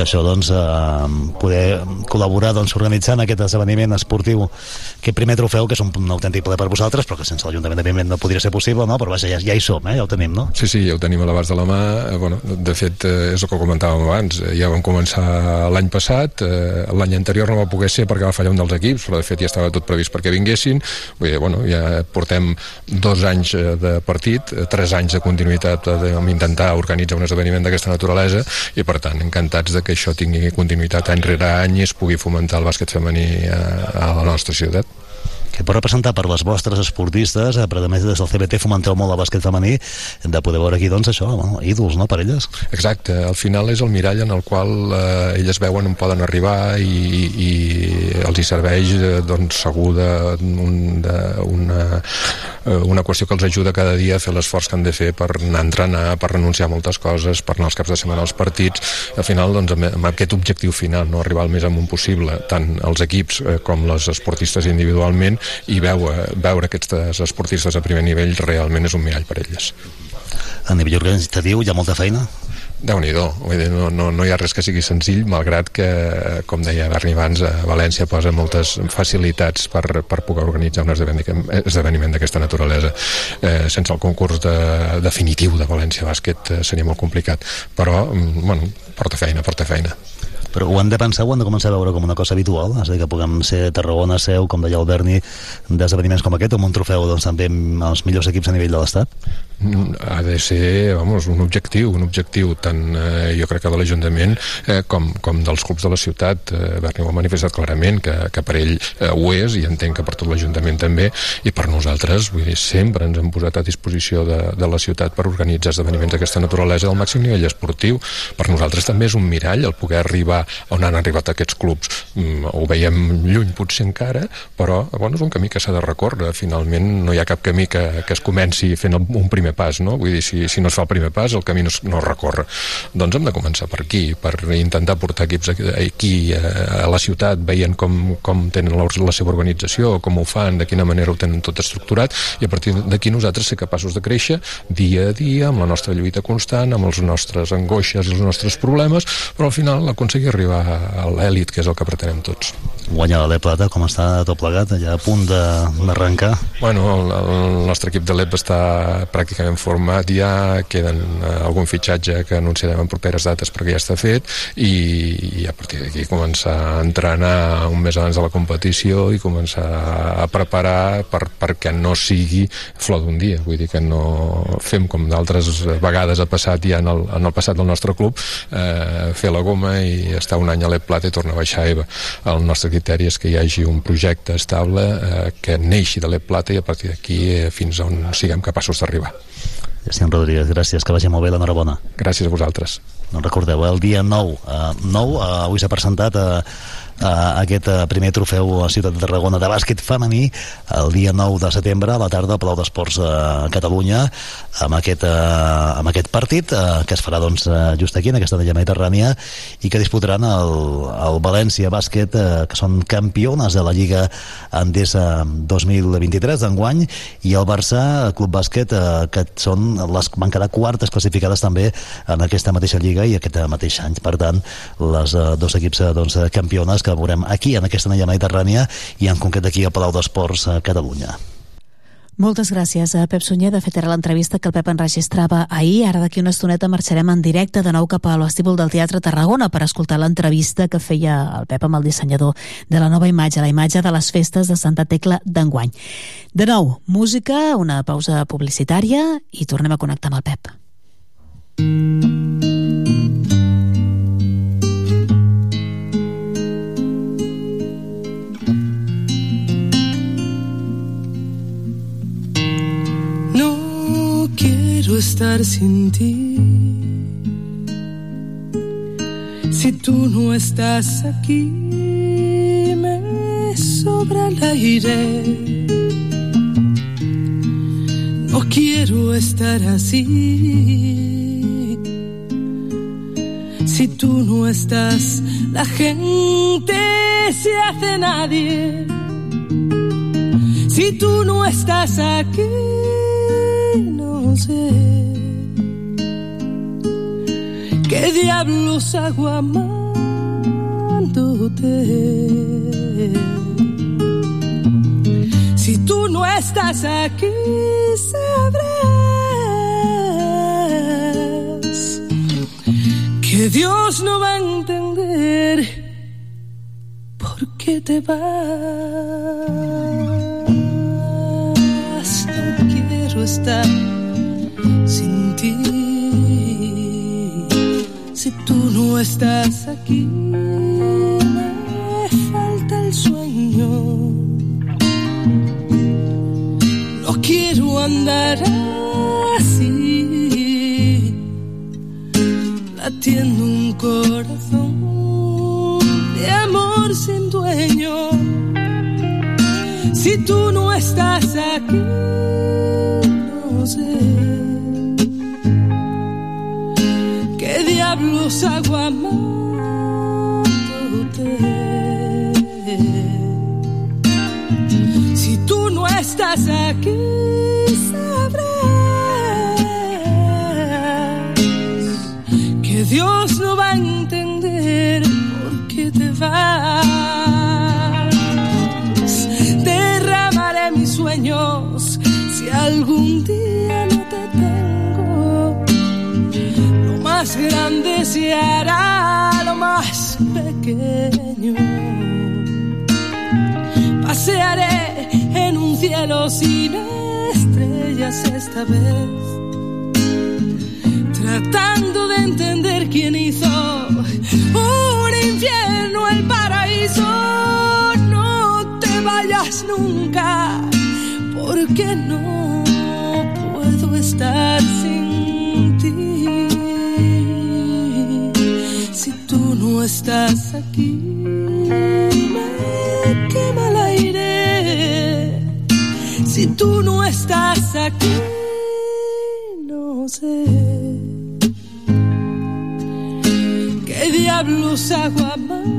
que això doncs, eh, poder col·laborar doncs, organitzant aquest esdeveniment esportiu aquest primer trofeu que és un, un autèntic plaer per vosaltres però que sense l'Ajuntament evidentment no podria ser possible no? però vaja, ja, ja hi som, eh? ja ho tenim no? Sí, sí, ja ho tenim a l'abast de la mà eh, bueno, de fet eh, és el que comentàvem abans eh, ja vam començar l'any passat eh, l'any anterior no va poder ser perquè va fallar un dels equips però de fet ja estava tot previst perquè vinguessin Vull dir, bueno, ja portem dos anys de partit, tres anys de continuïtat amb intentar organitzar un esdeveniment d'aquesta naturalesa i per tant encantats de de que això tingui continuïtat any rere any i es pugui fomentar el bàsquet femení a, a la nostra ciutat que pot representar per les vostres esportistes, eh, però a més des del CBT fomenteu molt el bàsquet femení, de poder veure aquí, doncs, això, bueno, ídols, no?, per elles. Exacte, al final és el mirall en el qual eh, elles veuen on poden arribar i, i els hi serveix, eh, doncs, segur de, un, de una, eh, una qüestió que els ajuda cada dia a fer l'esforç que han de fer per anar a entrenar, per renunciar a moltes coses, per anar els caps de setmana als partits, al final, doncs, amb, aquest objectiu final, no arribar al més amunt possible, tant els equips eh, com les esportistes individualment, i veure, veure aquests esportistes a primer nivell realment és un mirall per elles. A nivell organitzatiu hi ha molta feina? déu nhi no, no, no hi ha res que sigui senzill, malgrat que, com deia Berni abans, a València posa moltes facilitats per, per poder organitzar un esdeveniment d'aquesta naturalesa. Eh, sense el concurs de, definitiu de València Bàsquet eh, seria molt complicat, però, mm, bueno, porta feina, porta feina però ho han de pensar, ho han de començar a veure com una cosa habitual, és a dir, que puguem ser Tarragona, Seu, com deia el Berni, d'esdeveniments com aquest, amb un trofeu doncs, també amb els millors equips a nivell de l'Estat? Ha de ser, vamos, un objectiu, un objectiu tant, eh, jo crec que de l'Ajuntament eh, com, com dels clubs de la ciutat. Eh, Berni ho ha manifestat clarament, que, que per ell eh, ho és, i entenc que per tot l'Ajuntament també, i per nosaltres, vull dir, sempre ens hem posat a disposició de, de la ciutat per organitzar esdeveniments d'aquesta naturalesa al màxim nivell esportiu. Per nosaltres també és un mirall el poder arribar on han arribat aquests clubs. Mm, ho veiem lluny potser encara, però bueno, és un camí que s'ha de recórrer. Finalment no hi ha cap camí que, que es comenci fent un primer pas, no? Vull dir, si, si no es fa el primer pas, el camí no, no es recorre. Doncs hem de començar per aquí, per intentar portar equips aquí a la ciutat, veient com, com tenen la, la seva organització, com ho fan, de quina manera ho tenen tot estructurat, i a partir d'aquí nosaltres ser capaços de créixer dia a dia, amb la nostra lluita constant, amb els nostres angoixes i els nostres problemes, però al final aconseguir arribar a l'èlit, que és el que pretenem tots. Guanyar l'E Plata, com està tot plegat, ja a punt d'arrencar? Bueno, el, el nostre equip de l'EP està pràcticament format ja, queden eh, algun fitxatge que anunciarem en properes dates perquè ja està fet i, i a partir d'aquí començar a entrenar un mes abans de la competició i començar a preparar per, perquè no sigui flor d'un dia, vull dir que no fem com d'altres vegades ha passat ja en el, en el passat del nostre club eh, fer la goma i estar un any a l'Ep Plata i tornar a baixar EVA. El nostre criteri és que hi hagi un projecte estable eh, que neixi de l'Ep Plata i a partir d'aquí eh, fins on siguem capaços d'arribar. Jacint Rodríguez, gràcies, que vagi molt bé, l'enhorabona. Gràcies a vosaltres. No recordeu, eh, el dia 9, uh, 9 uh, avui s'ha presentat uh, uh, aquest uh, primer trofeu a Ciutat de Tarragona de bàsquet femení el dia 9 de setembre a la tarda al Palau d'Esports a Catalunya amb aquest, uh, amb aquest partit uh, que es farà doncs, just aquí en aquesta Della Mediterrània i que disputaran el, el València Bàsquet que són campiones de la Lliga Endesa 2023 d'enguany i el Barça Club Bàsquet que són les, van quedar quartes classificades també en aquesta mateixa Lliga i aquest mateix any. Per tant les dos equips doncs, campiones que que veurem aquí, en aquesta anella mediterrània, i en concret aquí a Palau d'Esports a Catalunya. Moltes gràcies a Pep Sunyer. De fet, era l'entrevista que el Pep enregistrava ahir. Ara d'aquí una estoneta marxarem en directe de nou cap a l'estíbul del Teatre Tarragona per escoltar l'entrevista que feia el Pep amb el dissenyador de la nova imatge, la imatge de les festes de Santa Tecla d'enguany. De nou, música, una pausa publicitària i tornem a connectar amb el Pep. Estar sin ti. Si tú no estás aquí, me sobra el aire. No quiero estar así. Si tú no estás, la gente se hace nadie Si tú no estás aquí, no sé diablos hago amándote. Si tú no estás aquí, sabrás que Dios no va a entender por qué te vas. No quiero estar no estás aquí, me falta el sueño. No quiero andar así, latiendo un corazón de amor sin dueño. Si tú no estás aquí, amándote. Si tú no estás aquí, sabrás que Dios no va a entender por qué te vas. Derramaré mis sueños si algún día más grande se hará lo más pequeño. Pasearé en un cielo sin estrellas esta vez, tratando de entender quién hizo un infierno el paraíso. No te vayas nunca, porque no puedo estar sin estás aquí, me quema el aire. Si tú no estás aquí, no sé qué diablos hago amándote.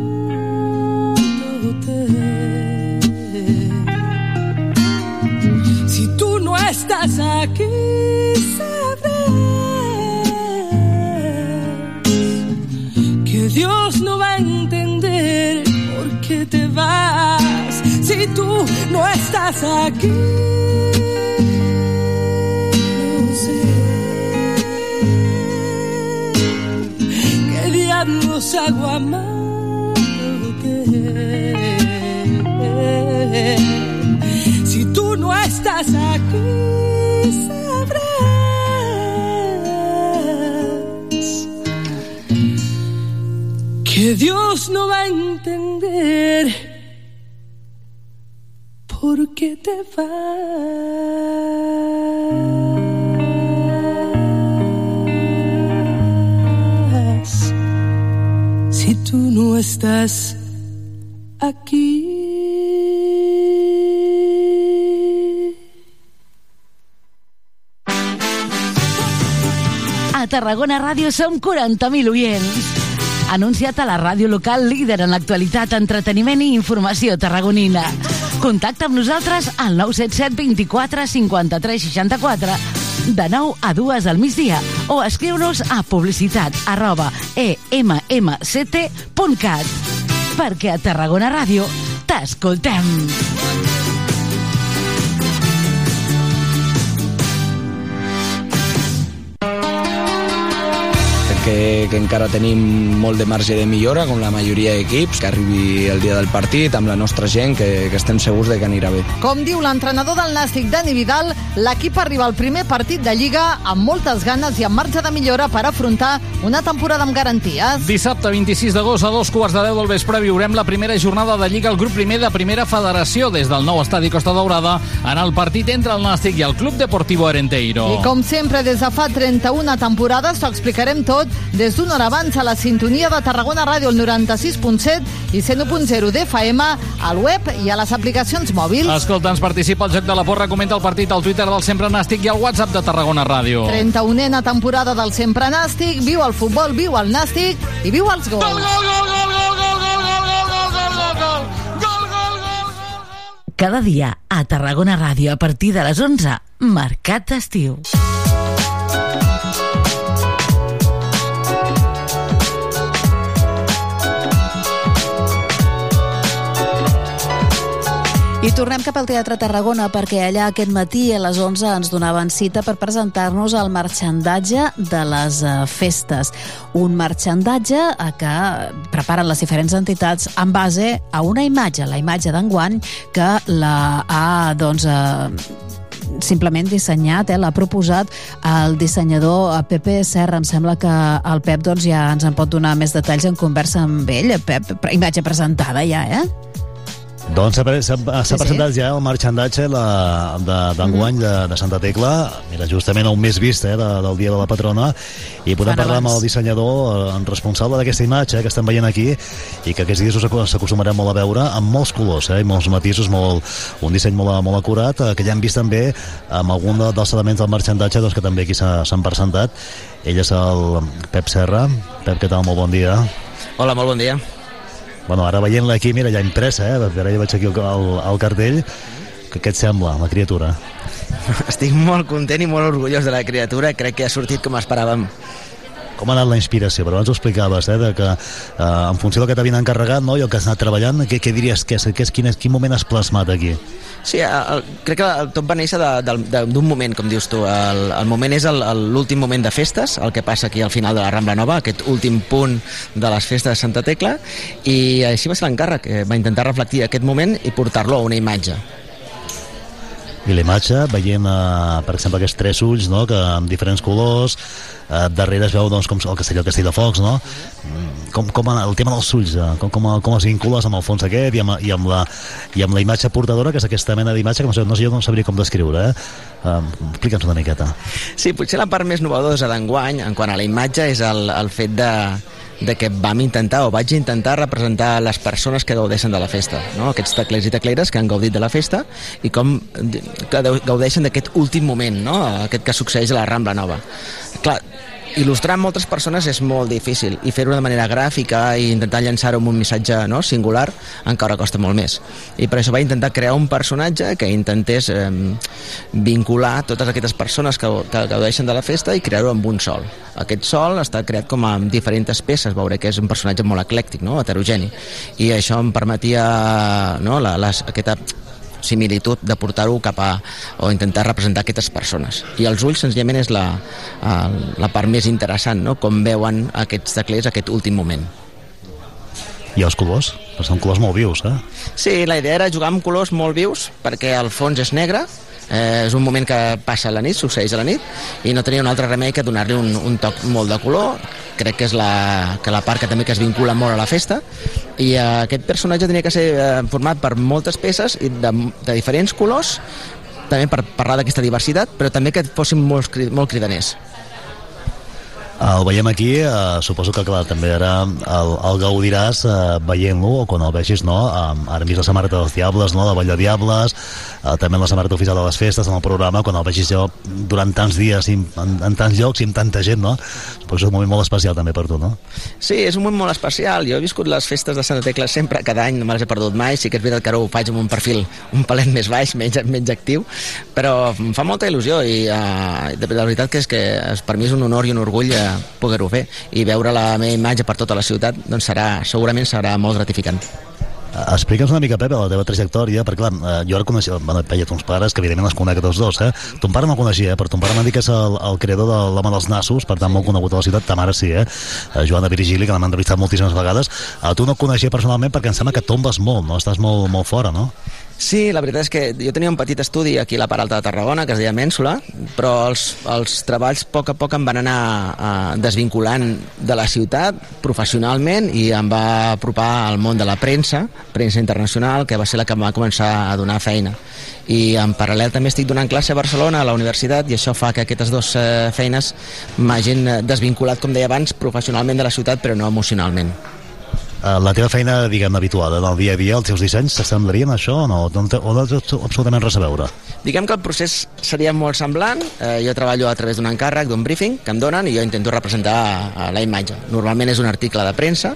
Si tú no estás aquí, estás aquí. no sé ¿Qué diablos hago amándote? Si tú no estás aquí, sabrás que Dios no va a entender por qué te vas. Si tú no estás aquí. A Tarragona Ràdio som 40.000 oients. Anunciat a la ràdio local líder en l'actualitat, entreteniment i informació tarragonina. Contacta amb nosaltres al 977 24 53 64. De 9 a 2 al migdia. O escriu-nos a publicitat arroba emmct.cat perquè a Tarragona Ràdio t'escoltem. Que, que encara tenim molt de marge de millora, com la majoria d'equips, que arribi el dia del partit amb la nostra gent, que, que estem segurs de que anirà bé. Com diu l'entrenador del Nàstic, Dani Vidal, l'equip arriba al primer partit de Lliga amb moltes ganes i amb marge de millora per afrontar una temporada amb garanties. Dissabte 26 d'agost a dos quarts de deu del vespre viurem la primera jornada de Lliga al grup primer de Primera Federació des del nou estadi Costa Daurada en el partit entre el Nàstic i el Club Deportivo Arenteiro. I com sempre, des de fa 31 temporades, t'ho explicarem tot des d'una hora abans a la sintonia de Tarragona Ràdio, el 96.7 i 101.0 d'FM, al web i a les aplicacions mòbils. Escolta, ens participa al Joc de la Porra, comenta el partit al Twitter del Sempre Nàstic i al WhatsApp de Tarragona Ràdio. 31a temporada del Sempre Nàstic, viu el futbol, viu el Nàstic i viu els gols. Gol, gol, gol, gol, gol, gol, gol, gol, gol, gol, gol, gol, gol, gol, gol, gol. Cada dia a Tarragona Ràdio a partir de les 11, Mercat d'Estiu. I tornem cap al Teatre Tarragona perquè allà aquest matí a les 11 ens donaven cita per presentar-nos el marxandatge de les eh, festes. Un marxandatge a que preparen les diferents entitats en base a una imatge, la imatge d'enguany, que la ha doncs, eh, simplement dissenyat, eh, l'ha proposat el dissenyador eh, Pepe Serra. Em sembla que el Pep doncs, ja ens en pot donar més detalls en conversa amb ell. Pep, imatge presentada ja, eh? Doncs s'ha sí, sí. presentat ja el marxandatge d'enguany de, de, de Santa Tecla, mira, justament el més vist eh, de, del dia de la patrona, i podem parlar amb el dissenyador en responsable d'aquesta imatge eh, que estem veient aquí, i que aquests dies s'acostumarem molt a veure, amb molts colors, eh, i molts matisos, molt, un disseny molt, molt acurat, eh, que ja hem vist també amb algun dels elements del marxandatge doncs, que també aquí s'han presentat. Ell és el Pep Serra. Pep, què tal? Molt bon dia. Hola, molt bon dia. Bueno, ara veient-la aquí, mira, ja impresa, eh? Ara ja veig aquí el cartell. Que què et sembla, la criatura? Estic molt content i molt orgullós de la criatura. Crec que ha sortit com esperàvem. Com ha anat la inspiració? Però abans ho explicaves, eh, de que eh, en funció del que t'havien encarregat no, i el que has anat treballant, què, què diries que és, que és quin, quin moment has plasmat aquí? Sí, el, crec que el, tot va néixer d'un moment, com dius tu. El, el moment és l'últim moment de festes, el que passa aquí al final de la Rambla Nova, aquest últim punt de les festes de Santa Tecla, i així va ser l'encàrrec, eh, va intentar reflectir aquest moment i portar-lo a una imatge i la imatge, veient, eh, per exemple, aquests tres ulls, no?, que amb diferents colors, eh, darrere es veu doncs, com el castell, el castell de focs, no? Mm, com, com el tema dels ulls, eh, com, com, com els vincules amb el fons aquest i amb, i amb, la, i amb la imatge portadora, que és aquesta mena d'imatge que no sé, no sé, jo no sabria com descriure, eh? Uh, Explica'ns una miqueta. Sí, potser la part més novedosa d'enguany, en quant a la imatge, és el, el fet de, de que vam intentar o vaig intentar representar les persones que gaudeixen de la festa, no? aquests teclers i tecleres que han gaudit de la festa i com que gaudeixen d'aquest últim moment, no? aquest que succeeix a la Rambla Nova. Clar, il·lustrar moltes persones és molt difícil i fer-ho de manera gràfica i intentar llançar-ho amb un missatge no, singular encara costa molt més. I per això va intentar crear un personatge que intentés eh, vincular totes aquestes persones que, que gaudeixen de la festa i crear-ho amb un sol. Aquest sol està creat com a diferents peces veure que és un personatge molt eclèctic no, heterogeni. I això em permetia no, la, les, aquesta similitud de portar-ho cap a o intentar representar aquestes persones i els ulls senzillament és la, la part més interessant, no? com veuen aquests teclers aquest últim moment i els colors? Són colors molt vius, eh? Sí, la idea era jugar amb colors molt vius perquè el fons és negre eh, és un moment que passa a la nit, succeeix a la nit i no tenia un altre remei que donar-li un, un toc molt de color. Crec que és la, que la part que també que es vincula molt a la festa. I eh, aquest personatge tenia que ser eh, format per moltes peces i de, de diferents colors també per parlar d'aquesta diversitat però també que fossin molt, molt cridaners el veiem aquí, eh, suposo que clar, també ara el, el gaudiràs eh, veient-lo o quan el vegis, no? Eh, ara vist la samarreta dels Diables, no? La Vall de Diables, eh, també la samarreta oficial de les festes, en el programa, quan el vegis jo durant tants dies i en, en tants llocs i amb tanta gent, no? Suposo que és un moment molt especial també per tu, no? Sí, és un moment molt especial. Jo he viscut les festes de Santa Tecla sempre, cada any, no me les he perdut mai. Sí que és veritat que ara ho faig amb un perfil un palet més baix, menys, menys actiu, però em fa molta il·lusió i uh, de, la veritat que és que per mi és un honor i un orgull uh, poder-ho fer i veure la meva imatge per tota la ciutat doncs serà, segurament serà molt gratificant. Explica'ns una mica, Pepe, la teva trajectòria, perquè clar, eh, jo ara coneixia, bueno, veia tons pares, que evidentment els conec tots dos, eh? Ton pare no coneixia, eh? però ton pare m'ha dit que és el, el creador de l'home dels nassos, per tant molt conegut a la ciutat, ta mare sí, eh? eh Joana Virgili, que l'hem entrevistat moltíssimes vegades. A tu no el coneixia personalment perquè em sembla que tombes molt, no? Estàs molt, molt fora, no? Sí, la veritat és que jo tenia un petit estudi aquí a la part alta de Tarragona, que es deia Mènsula, però els, els treballs a poc a poc em van anar eh, desvinculant de la ciutat professionalment i em va apropar al món de la premsa, premsa internacional, que va ser la que em va començar a donar feina. I en paral·lel també estic donant classe a Barcelona, a la universitat, i això fa que aquestes dues eh, feines m'hagin desvinculat, com deia abans, professionalment de la ciutat, però no emocionalment. Eh, la teva feina, diguem, habituada en el dia a dia, els teus dissenys s'assemblarien a això o no? O no té absolutament res a veure? Diguem que el procés seria molt semblant. Eh, jo treballo a través d'un encàrrec, d'un briefing que em donen i jo intento representar la imatge. Normalment és un article de premsa,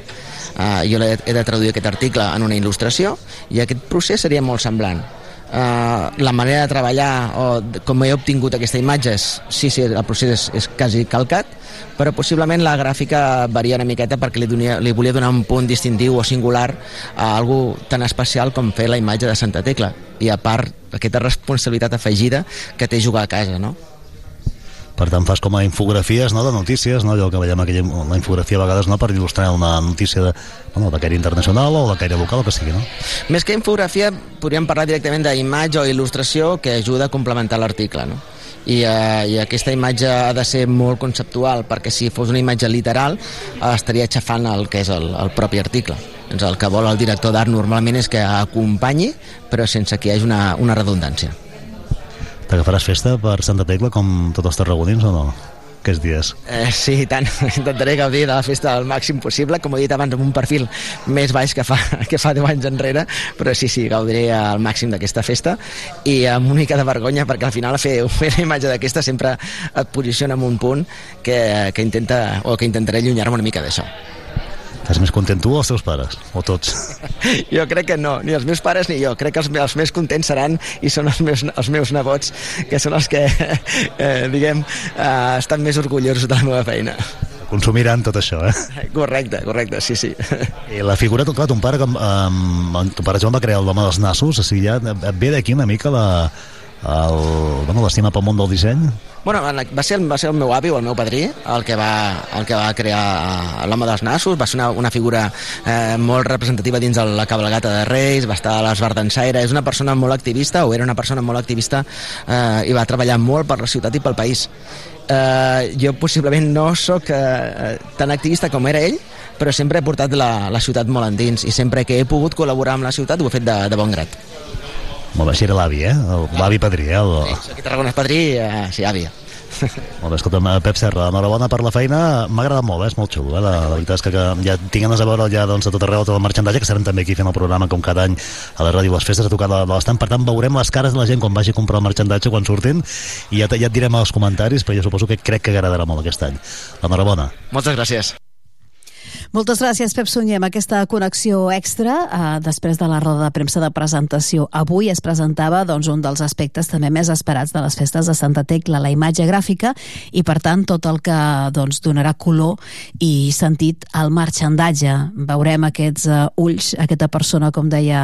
eh, jo he de traduir aquest article en una il·lustració i aquest procés seria molt semblant. Uh, la manera de treballar o com he obtingut aquesta imatge és, sí, sí, el procés és, és quasi calcat, però possiblement la gràfica varia una miqueta perquè li, donia, li volia donar un punt distintiu o singular a algú tan especial com fer la imatge de Santa Tecla i a part aquesta responsabilitat afegida que té jugar a casa, no? Per tant, fas com a infografies no, de notícies, no, allò que veiem aquella, la infografia a vegades no, per il·lustrar una notícia de, bueno, de caire internacional o de caire local, o que sigui, no? Més que infografia, podríem parlar directament d'imatge o il·lustració que ajuda a complementar l'article, no? I, eh, I aquesta imatge ha de ser molt conceptual, perquè si fos una imatge literal eh, estaria aixafant el que és el, el propi article. Doncs el que vol el director d'art normalment és que acompanyi, però sense que hi hagi una, una redundància. T'agafaràs festa per Santa Tecla com tots els tarragonins o no? Aquests dies. Eh, sí, tant. Intentaré gaudir de la festa al màxim possible, com he dit abans, amb un perfil més baix que fa, que fa 10 anys enrere, però sí, sí, gaudiré al màxim d'aquesta festa i amb una mica de vergonya, perquè al final fer, fer una imatge d'aquesta sempre et posiciona en un punt que, que intenta, o que intentaré allunyar-me una mica d'això. Estàs més content tu o els teus pares? O tots? Jo crec que no, ni els meus pares ni jo. Crec que els, els més contents seran i són els meus, els meus nebots, que són els que, eh, diguem, eh, estan més orgullosos de la meva feina. Consumiran tot això, eh? Correcte, correcte, sí, sí. I la figura, clar, ton pare, com, um, ton pare Joan va crear l'home dels nassos, o sigui, ja ve d'aquí una mica la, el, bueno, l'estima pel món del disseny? Bueno, va ser, va ser el meu avi o el meu padrí el que va, el que va crear eh, l'home dels nassos, va ser una, una figura eh, molt representativa dins de la cabalgata de Reis, va estar a l'Esbardansaire, és una persona molt activista, o era una persona molt activista eh, i va treballar molt per la ciutat i pel país. Eh, jo possiblement no sóc eh, tan activista com era ell, però sempre he portat la, la ciutat molt endins i sempre que he pogut col·laborar amb la ciutat ho he fet de, de bon grat. Molt bé, així era l'avi, eh? El- L'avi padrí, eh? El... Aquí a Tarragona és padrí, eh, sí, àvia. Molt bé, escolta'm, eh, Pep Serra, enhorabona per la feina. M'ha agradat molt, eh? és molt xulo. Eh? La, la veritat és que, que ja tinc ganes de veure ja doncs, a tot arreu tot el marxandatge, que estarem també aquí fent el programa com cada any a la ràdio Les Festes a tocar de, l'estant. Per tant, veurem les cares de la gent quan vagi a comprar el marxandatge, quan surtin, i ja, ja et direm els comentaris, però jo suposo que crec que agradarà molt aquest any. Enhorabona. Moltes gràcies. Moltes gràcies, Pep Sunyer, amb aquesta connexió extra eh, després de la roda de premsa de presentació. Avui es presentava doncs, un dels aspectes també més esperats de les festes de Santa Tecla, la imatge gràfica, i per tant tot el que doncs, donarà color i sentit al marxandatge. Veurem aquests uh, ulls, aquesta persona, com deia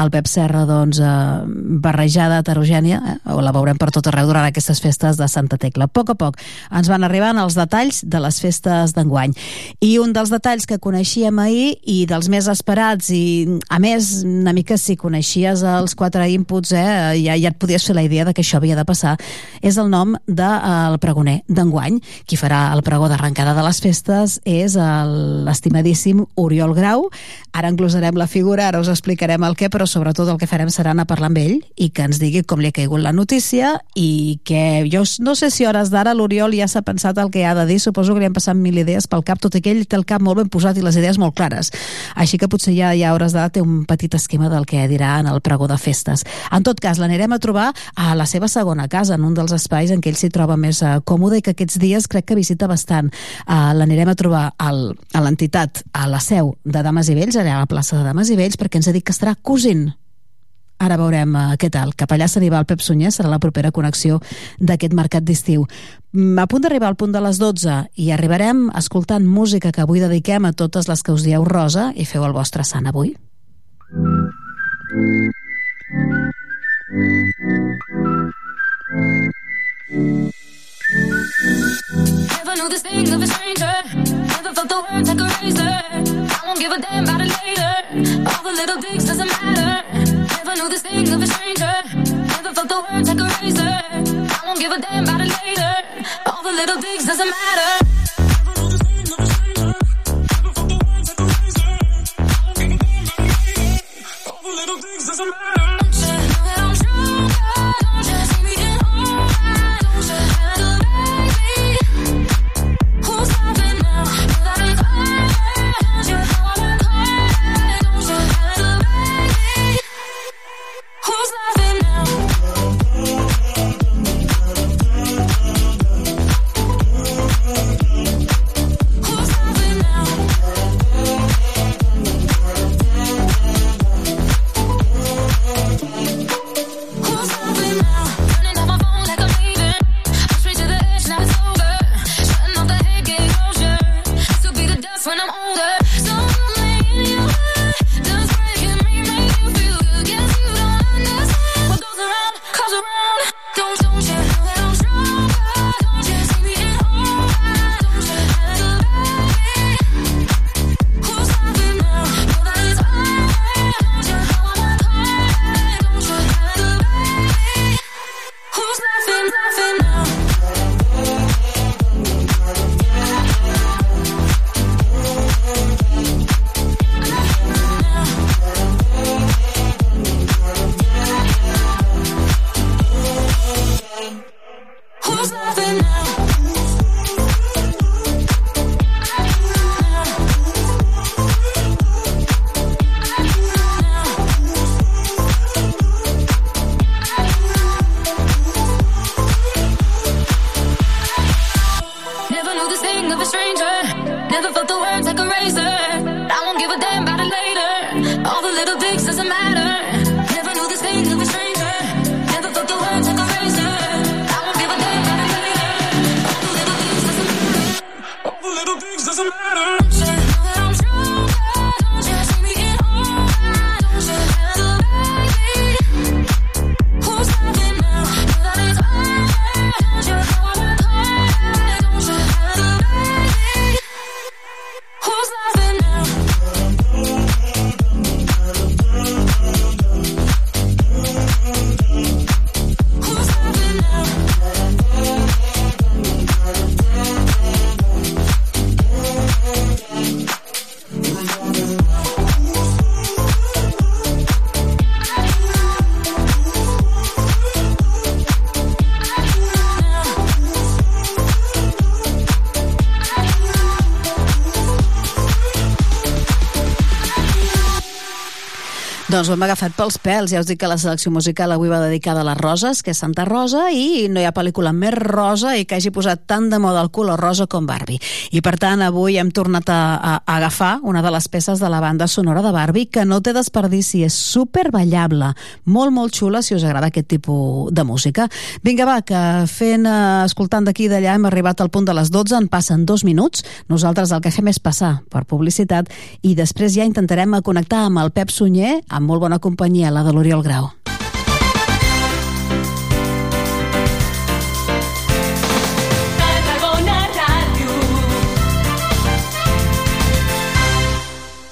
el Pep Serra, doncs, uh, barrejada, heterogènia, eh? o la veurem per tot arreu durant aquestes festes de Santa Tecla. A poc a poc ens van arribant els detalls de les festes d'enguany. I un dels detalls que coneixíem ahir i dels més esperats i a més una mica si coneixies els quatre inputs eh, ja, ja et podies fer la idea de que això havia de passar. És el nom del pregoner d'enguany. Qui farà el pregó d'arrencada de les festes és el- l'estimadíssim Oriol Grau. Ara englosarem la figura, ara us explicarem el què però sobretot el que farem serà anar a parlar amb ell i que ens digui com li ha caigut la notícia i que jo no sé si hores d'ara l'Oriol ja s'ha pensat el que ha de dir, suposo que li han passat mil idees pel cap, tot i que ell té el cap molt ben posat i les idees molt clares. Així que potser ja, ja a hores d'ara té un petit esquema del que dirà en el pregó de festes. En tot cas, l'anirem a trobar a la seva segona casa, en un dels espais en què ell s'hi troba més uh, còmode i que aquests dies crec que visita bastant. Uh, l'anirem a trobar al, a l'entitat, a la seu de Dames i Vells, allà a la plaça de Dames i Vells, perquè ens ha dit que estarà cosint Ara veurem uh, què tal. Cap allà s'aniva el Pep Sunyer, serà la propera connexió d'aquest mercat d'estiu. A punt d'arribar al punt de les 12 i arribarem escoltant música que avui dediquem a totes les que us dieu rosa i feu el vostre sant avui. Never knew this thing of a stranger. Never felt the words like a razor. I won't give a damn about it later. All the little things doesn't matter. Never knew this thing of a stranger. Felt the words like a razor. I won't give a damn about it later. All the little things doesn't matter. Who's Doncs ho hem agafat pels pèls. Ja us dic que la selecció musical avui va dedicada a les roses, que és Santa Rosa, i no hi ha pel·lícula més rosa i que hagi posat tant de moda el color rosa com Barbie. I per tant, avui hem tornat a, a, a agafar una de les peces de la banda sonora de Barbie que no té desperdici, és super ballable, molt, molt xula si us agrada aquest tipus de música. Vinga, va, que fent, eh, escoltant d'aquí i d'allà hem arribat al punt de les 12, en passen dos minuts. Nosaltres el que fem és passar per publicitat i després ja intentarem connectar amb el Pep Sunyer, amb molt bona companyia, la de l'Oriol Grau.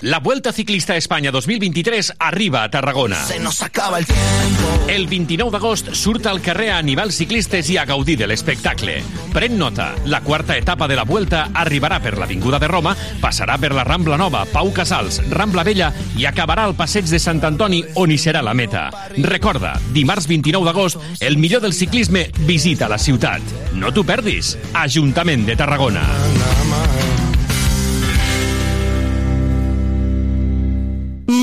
La Vuelta Ciclista a España 2023 arriba a Tarragona. Se nos acaba el tiempo. El 29 d'agost surt al carrer a animar els ciclistes i a gaudir de l'espectacle. Pren nota, la quarta etapa de la Vuelta arribarà per l'Avinguda de Roma, passarà per la Rambla Nova, Pau Casals, Rambla Vella i acabarà al passeig de Sant Antoni on hi serà la meta. Recorda, dimarts 29 d'agost, el millor del ciclisme visita la ciutat. No t'ho perdis. Ajuntament de Tarragona.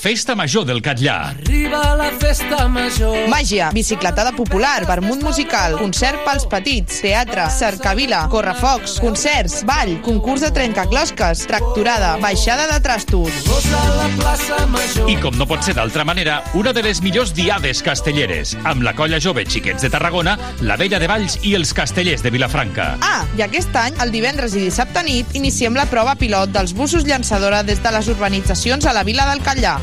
Festa Major del Catllà. Arriba la festa major. Màgia, bicicletada popular, vermut musical, concert pels petits, teatre, cercavila, correfocs, concerts, ball, concurs de trencaclosques, tracturada, baixada de trastos. I com no pot ser d'altra manera, una de les millors diades castelleres, amb la colla jove Xiquets de Tarragona, la Vella de Valls i els castellers de Vilafranca. Ah, i aquest any, el divendres i dissabte nit, iniciem la prova pilot dels busos llançadora des de les urbanitzacions a la vila del Catllà.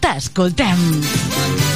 t'escoltem.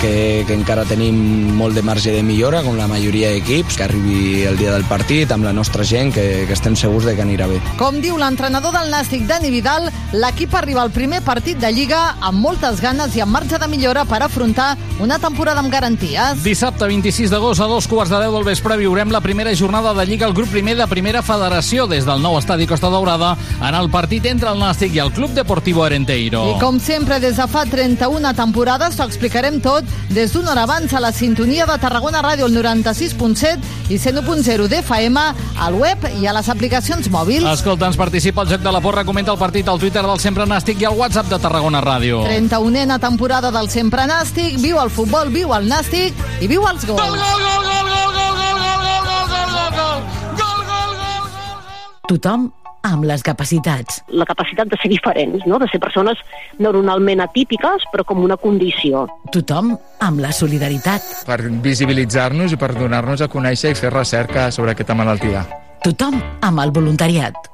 Que, que encara tenim molt de marge de millora com la majoria d'equips, que arribi el dia del partit amb la nostra gent, que, que estem segurs de que anirà bé. Com diu l'entrenador del Nàstic, Dani Vidal, l'equip arriba al primer partit de Lliga amb moltes ganes i amb marge de millora per afrontar una temporada amb garanties. Dissabte 26 d'agost a dos quarts de deu del vespre viurem la primera jornada de Lliga al grup primer de Primera Federació des del nou estadi Costa Daurada en el partit entre el Nàstic i el Club Deportivo Arenteiro. I com sempre, des de fa 31 temporades, t'ho explicarem tot des d'una hora abans a la sintonia de Tarragona Ràdio, el 96.7 i 101.0 d'FM, al web i a les aplicacions mòbils. Escolta, ens participa al Joc de la Porra, comenta el partit al Twitter del Sempre Nàstic i al WhatsApp de Tarragona Ràdio. 31ena temporada del Sempre Nàstic, viu el futbol, viu el Nàstic i viu els gols. Gol, gol, gol, gol, gol, gol, gol, gol, gol, gol, gol, gol, gol, Tothom amb les capacitats. La capacitat de ser diferents, no? de ser persones neuronalment atípiques, però com una condició. Tothom amb la solidaritat. Per visibilitzar-nos i per donar-nos a conèixer i fer recerca sobre aquesta malaltia. Tothom amb el voluntariat.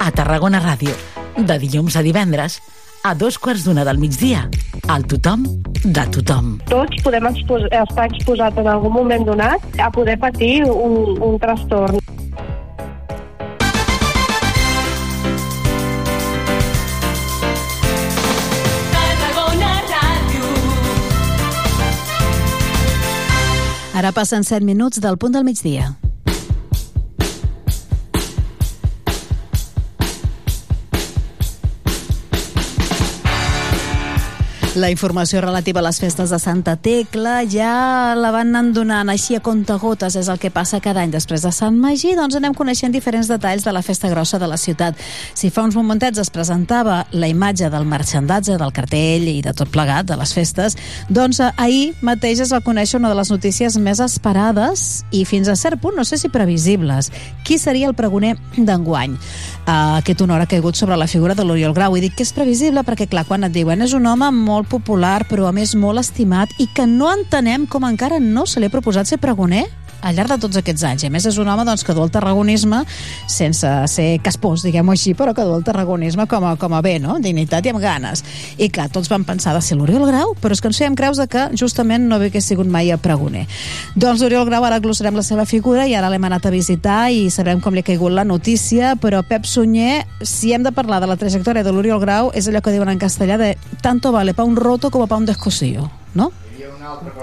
A Tarragona Ràdio. De dilluns a divendres a dos quarts d'una del migdia. Al tothom de tothom. Tots podem expos estar exposats en algun moment donat a poder patir un, un trastorn. Ara passen 7 minuts del punt del migdia. La informació relativa a les festes de Santa Tecla ja la van anant donant així a contagotes, és el que passa cada any després de Sant Magí, doncs anem coneixent diferents detalls de la festa grossa de la ciutat. Si fa uns momentets es presentava la imatge del marxandatge, del cartell i de tot plegat de les festes, doncs eh, ahir mateix es va conèixer una de les notícies més esperades i fins a cert punt, no sé si previsibles. Qui seria el pregoner d'enguany? Uh, aquest honor ha caigut sobre la figura de l'Oriol Grau. I dic que és previsible perquè, clar, quan et diuen és un home molt popular, però a més molt estimat i que no entenem com encara no se li ha proposat ser pregoner al llarg de tots aquests anys. I a més és un home doncs, que du el tarragonisme sense ser caspós, diguem-ho així, però que du el tarragonisme com a, com a bé, no? dignitat i amb ganes. I clar, tots van pensar de ser l'Oriol Grau, però és que ens fèiem creus de que justament no hagués sigut mai a pregoner. Doncs l'Oriol Grau ara glossarem la seva figura i ara l'hem anat a visitar i sabrem com li ha caigut la notícia, però Pep Sunyer, si hem de parlar de la trajectòria de l'Oriol Grau, és allò que diuen en castellà de tanto vale pa un roto como pa un descosío, no?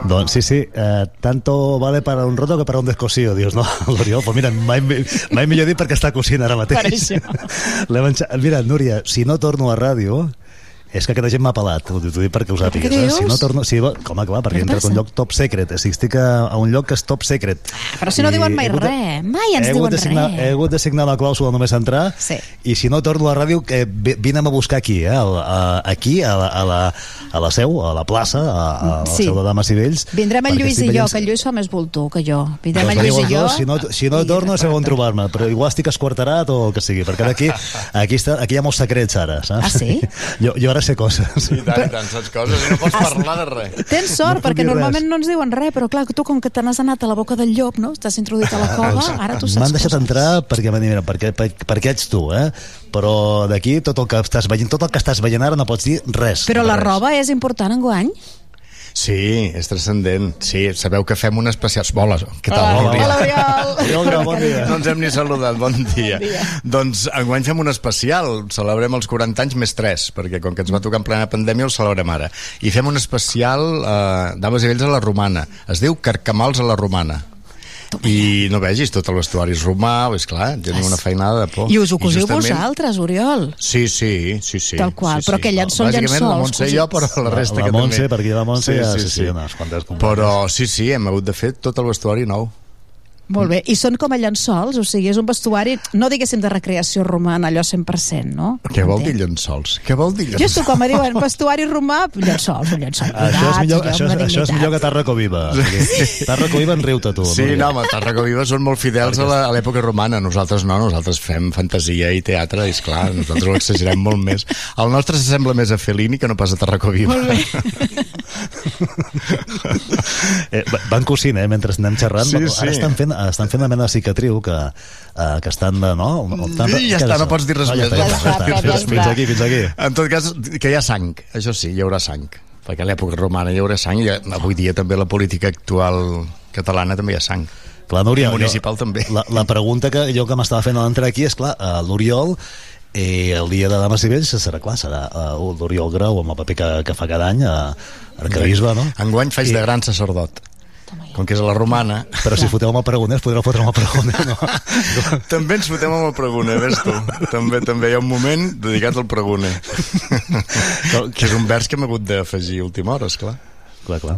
Doncs sí, sí, eh, tanto vale para un roto que para un descosío, dius, no? L'Oriol, pues mira, mai, mai millor dit perquè està cosint ara mateix. Per això. Mira, Núria, si no torno a ràdio, és que aquesta gent m'ha pelat, t'ho t'ho dic perquè ho sàpigues. Eh? Si no torno, va- com, clar, perquè he entrat a un lloc top secret, o sigui, estic a, a un lloc que és top secret. Però si no I diuen mai de- res, mai ens diuen signar, res. He hagut de signar la clàusula només entrar Sí. i si no torno a la ràdio que vi- vine'm a buscar aquí, eh? al- a, aquí a la, a, la, a la seu, a la plaça a, a la Sí. seu de Dames i Vells Vindrem el Lluís i jo, que el Lluís fa més voltor que jo. Vindrem Doncs el Lluís i jo. dos, si no, si no torno, sabeu on trobar-me, però igual estic esquarterat o el que sigui, perquè aquí, aquí, està, aquí hi ha molts secrets ara, saps? Ah, sí? Jo, jo ara sé coses. I tant, i tant, saps coses i no pots parlar de res. Tens sort, No perquè normalment res. no ens diuen res, però clar, tu com que te n'has anat a la boca del llop, no? T'has introduït a la cova, ara tu saps M'han deixat coses. entrar perquè m'han dit, mira, perquè, per, perquè ets tu, eh? Però d'aquí tot el que estàs veient, tot el que estàs veient ara no pots dir res. Però la res. roba és important en guany? Sí, és transcendent. Sí, sabeu que fem un especial... Hola, què tal? Hola, dia. hola, Oriol. Oriol bon dia. No ens hem ni saludat, bon dia. Bon dia. Doncs enguany fem un especial, celebrem els 40 anys més 3, perquè com que ens va tocar en plena pandèmia el celebrem ara. I fem un especial eh, Dames i Vells a la Romana. Es diu Carcamals a la Romana. I no vegis, tot el vestuari és romà, és clar, tenim una feinada de por. I us ho cosiu justament- vosaltres, Oriol. Sí, sí, sí, sí. Tal qual, sí, però sí. que llençol, Bàsicament, la Montse i jo, però la La- resta la que Montse, també. perquè la Montse ja- sí, sí, unes quantes companys. Però sí, sí, hem hagut de fer tot el vestuari nou. Molt bé. I són com a llençols, o sigui, és un vestuari, no diguéssim de recreació romana, allò 100%, no? Què vol dir llençols? Què vol dir Jo llençols? estic com a diuen, vestuari romà, llençols, un llençol. Això és, millor, això, això és millor que Tarraco Viva. Sí. Tarraco Viva en riu-te tu. Sí, no, home, Tarraco Viva són molt fidels a l'època romana. Nosaltres no, nosaltres fem fantasia i teatre, i esclar, nosaltres ho exagerem molt més. El nostre s'assembla més a Fellini que no pas a Tarraco Viva. Molt bé. Eh, va- van cosint, eh, mentre anem xerrant. Sí, Ara sí. estan fent, estan fent una mena de cicatriu que, eh, que estan... de- No? Estan, I ja està, no pots dir res no, més. ja. Fins, fins aquí, fins aquí. En tot cas, que hi ha sang, això sí, hi haurà sang. Perquè a l'època romana hi haurà sang i avui dia també la política actual catalana també hi ha sang. Clar, Núria, I municipal jo, també. La, la pregunta que jo que m'estava fent a l'entrar aquí és, clar, uh, l'Oriol eh, el dia de Dames i Vells serà clar, serà uh, l'Oriol Grau amb el paper que, que fa cada any a arcabisbe, no? Enguany faig de gran sacerdot. Com que és a la romana... Però si foteu amb el pregoner, es podrà fotre amb el pregoner, no? També ens fotem amb el pregoner, ves tu? també, també hi ha un moment dedicat al pregoner. que és un vers que hem hagut d'afegir a última hora, esclar. Clar, clar.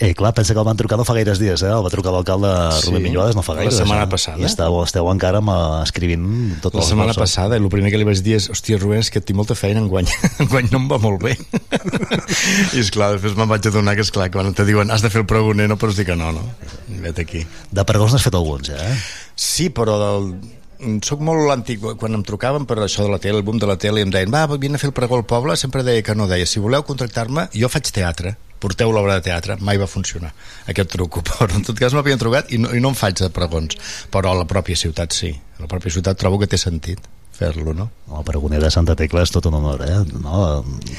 Eh, clar, pensa que el van trucar no fa gaires dies, eh? El va trucar l'alcalde Sí, Rubén Millades no fa la gaire. setmana això. passada. I esteu, esteu encara amb, eh, escrivint tot La setmana passada, i el primer que li vaig dir és hòstia, Rubén, és que tinc molta feina enguany. enguany no em va molt bé. I és clar, després me'n vaig adonar que és clar, quan te diuen has de fer el pregoner no pots dir que no, no? Vet aquí. De pregons n'has fet alguns, eh? Sí, però del, soc molt antic, quan em trucaven per això de la tele, el boom de la tele, i em deien, va, vine a fer el pregó al poble, sempre deia que no, deia, si voleu contractar-me, jo faig teatre, porteu l'obra de teatre, mai va funcionar aquest truco, però en tot cas m'havien trucat i no, i no em faig de pregons, però a la pròpia ciutat sí, a la pròpia ciutat trobo que té sentit fer-lo, no? El pregoner de Santa Tecla és tot un honor, eh? No?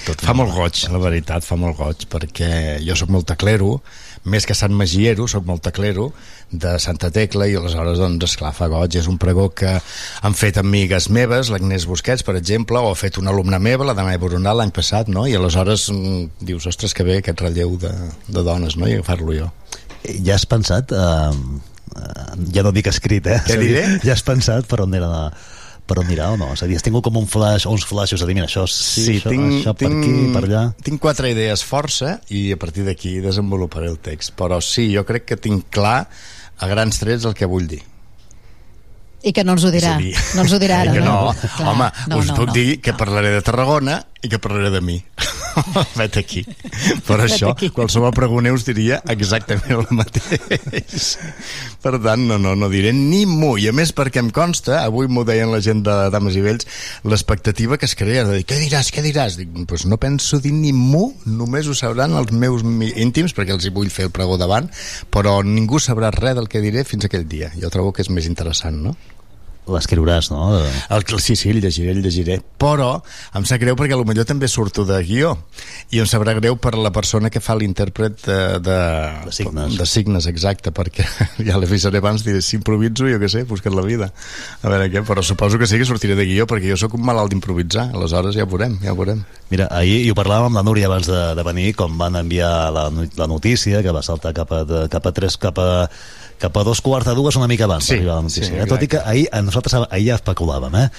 Tot Fa molt goig, la veritat, fa molt goig, perquè jo sóc molt teclero, més que Sant Magiero, sóc molt teclero, de Santa Tecla, i aleshores, doncs, esclar, fa goig. És un pregó que han fet amigues meves, l'Agnès Busquets, per exemple, o ha fet una alumna meva, la Dana Boronat, l'any passat, no? I aleshores mm, dius, ostres, que bé aquest relleu de, de dones, no? I agafar-lo jo. Ja has pensat... Eh, eh, ja no dic escrit, eh? Què diré? Ja has pensat per on era per on mirar o no? És a dir, has tingut com un flash o uns flashes de dir, mira, això sí, Sí, això, tinc, això per tinc, aquí, per allà... tinc quatre idees força i a partir d'aquí desenvoluparé el text. Però sí, jo crec que tinc clar a grans trets el que vull dir. I que no ens ho dirà. Dir, No ens ho dirà ara, que no. no? Clar, Home, no, us no, puc no. dir que parlaré de Tarragona i que parlaré de mi. Vet aquí. Per Vet això, aquí. qualsevol pregoner us diria exactament el mateix. Per tant, no, no, no diré ni mu. I a més, perquè em consta, avui m'ho deien la gent de Dames i Vells, l'expectativa que es crea, de dir, què diràs, què diràs? Dic, pues no penso dir ni mu, només ho sabran els meus íntims, perquè els hi vull fer el pregó davant, però ningú sabrà res del que diré fins aquell dia. Jo trobo que és més interessant, no? L'escriuràs, no? El, sí, sí, el llegiré, el llegiré. Però em sap greu perquè potser també surto de guió. I em sabrà greu per la persona que fa l'intèrpret de, de, de, signes. de signes, exacte, perquè ja l'avisaré abans, diré, si improviso, jo què sé, busca't la vida. A veure què, però suposo que sí que sortiré de guió perquè jo sóc un malalt d'improvisar, aleshores ja ho veurem, ja ho veurem. Mira, ahir, i ho parlàvem amb la Núria abans de, de venir, com van enviar la, la notícia, que va saltar cap a, de, cap a tres, cap a, cap a dos quarts de dues una mica abans Sí, sí, la notícia. sí, eh? Tot i que ahir, a nosaltres ahir ja especulàvem, eh?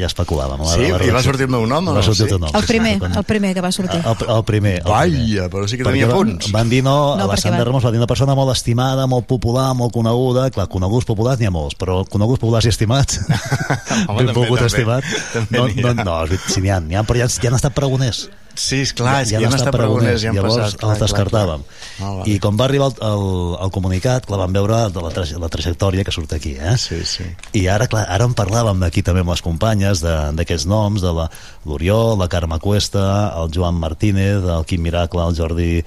Ja especulàvem. Sí? I va sortir el meu nom o Va no? sortir Sí? el teu nom. El sí, sí, primer, quan- el primer que va sortir. el, el primer. El Vaja, però sí que tenia Perquè van- punts. Van dir no, No, no la Sandra Ramos va dir una persona molt estimada, molt popular, molt coneguda. Clar, coneguts populars n'hi ha molts, però coneguts populars i estimats, Home, ben també, pogut també. estimat, També no, no, no, veritat, sí, n'hi ha, n'hi ha, però ja, ja han estat pregoners. Sí, és clar, és que ja han estat pregoners, ja llavors passat, clar, els descartàvem. clar, clar. Ah. I quan va arribar el, el, el comunicat, clar, vam veure de la, traje, la trajectòria que surt aquí, eh? Sí, sí. I ara, clar, ara en parlàvem d'aquí també amb les companyes, de- d'aquests noms, de la- l'Oriol, la Carme Cuesta, el Joan Martínez, el Quim Miracle, el Jordi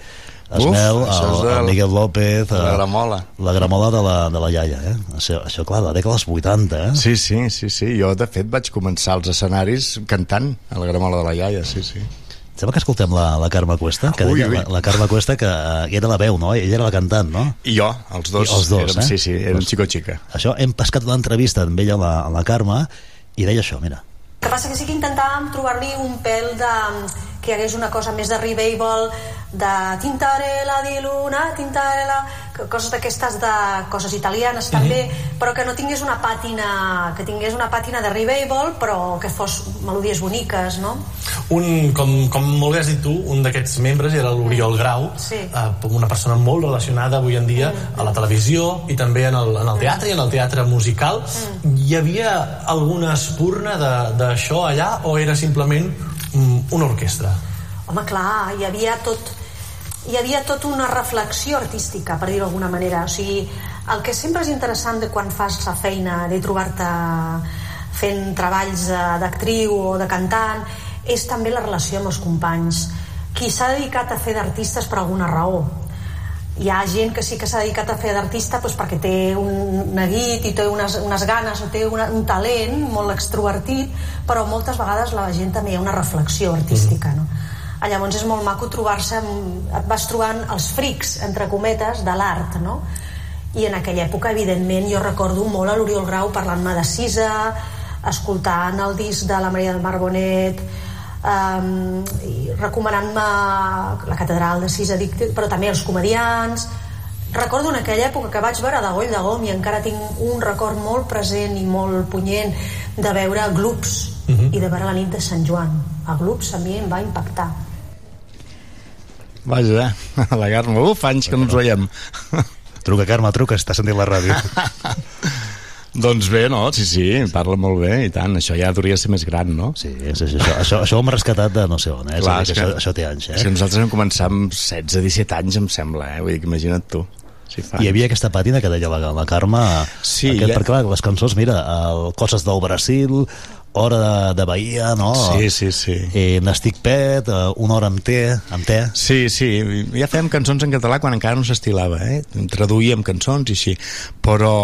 Esmel, Uf, el, el Miguel López... la eh, gramola. La gramola de la, de la iaia, eh? Això, això clar, la dècada dels 80, eh? Sí, sí, sí, sí. Jo, de fet, vaig començar els escenaris cantant a la gramola de la iaia, sí, sí. Sembla que escoltem la, la Carme Cuesta, que Ui, deia, ui. La, la Carme Cuesta, que eh, era la veu, no? Ella era la cantant, no? I jo, els dos. I els dos, érem, eh? Sí, sí, érem Doncs- xico-xica. Això, hem pescat una entrevista amb ella, la, a la Carme, i deia això, mira. El que passa que sí que intentàvem trobar-li un pèl de que hi hagués una cosa més de revival de tintarella di luna, tintarella que- coses d'aquestes de coses italianes també, però que no tingués una pàtina que tingués una pàtina de revival però que fos melodies boniques no? Un, com, com molt bé has dit tu, un d'aquests membres era l'Oriol Grau, Sí. eh, una persona molt relacionada avui en dia a la televisió i també en el, en el teatre i en el teatre musical. Hi havia alguna espurna de- d'això allà o era simplement mm, una orquestra? Home, clar, hi havia tot hi havia tot una reflexió artística, per dir-ho d'alguna manera. O sigui, el que sempre és interessant de quan fas la feina, de trobar-te fent treballs eh, d'actriu o de cantant, és també la relació amb els companys. Qui s'ha dedicat a fer d'artistes per alguna raó, hi ha gent que sí que s'ha dedicat a fer d'artista doncs perquè té un neguit i té unes, unes ganes o té una, un talent molt extrovertit però moltes vegades la gent també hi ha una reflexió artística no? Llavors és molt maco trobar-se et vas trobant els frics entre cometes de l'art no? i en aquella època evidentment jo recordo molt a l'Oriol Grau parlant-me de Sisa escoltant el disc de la Maria del Mar Bonet um, i recomanant-me la catedral de dic, però també els comedians recordo en aquella època que vaig veure de Goll de Gom i encara tinc un record molt present i molt punyent de veure Glups Mhm. i de veure la nit de Sant Joan a Glups a mi em va impactar Vaja, la Carme, uf, anys que no ens veiem. Truca, Carme, truca, està sentint la ràdio. doncs bé, no? Sí, sí, parla molt bé, i tant. Això ja hauria ser més gran, no? Sí, sí, sí això, això, això ho hem rescatat de no sé on, eh? Clar, és que això, això té anys, eh? Si nosaltres vam començar amb 16-17 anys, em sembla, eh? Vull dir que imagina't tu. Sí, fa Hi havia aquesta pàtina que deia la, la Carme Sí, aquest, ja- perquè clar, les cançons, mira el Coses del Brasil Hora de, de Bahia no? Sí, sí, sí. eh, N'estic pet eh, Una hora amb té, amb té. Sí, sí, ja fèiem cançons en català quan encara no s'estilava, eh? Traduïem cançons i així, però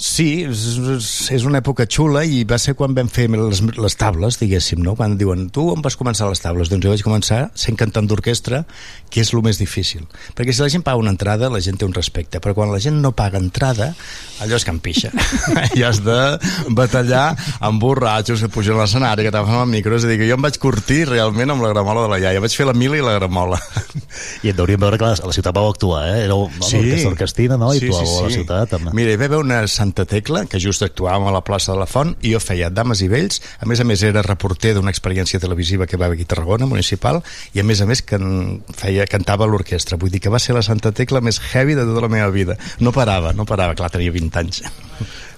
sí, és, una època xula i va ser quan vam fer les, les tables, diguéssim, no? Quan diuen, tu on vas començar les tables? Doncs jo vaig començar sent cantant d'orquestra, que és el més difícil. Perquè si la gent paga una entrada, la gent té un respecte, però quan la gent no paga entrada, allò és que empixa. I has de batallar amb borratxos que pugen a l'escenari, que t'agafen el micro, és a dir, que jo em vaig curtir realment amb la gramola de la iaia. Vaig fer la mila i la gramola. I et deuríem veure que a la ciutat vau actuar eh? Era una Sí. orquestina no? I Sí, tu sí, a la sí. ciutat amb... Mira, hi va haver una Santa Tecla, que just actuàvem a la plaça de la Font, i jo feia dames i vells, a més a més era reporter d'una experiència televisiva que va haver aquí a Tarragona, municipal, i a més a més can, feia, cantava l'orquestra. Vull dir que va ser la Santa Tecla més heavy de tota la meva vida. No parava, no parava, clar, tenia 20 anys.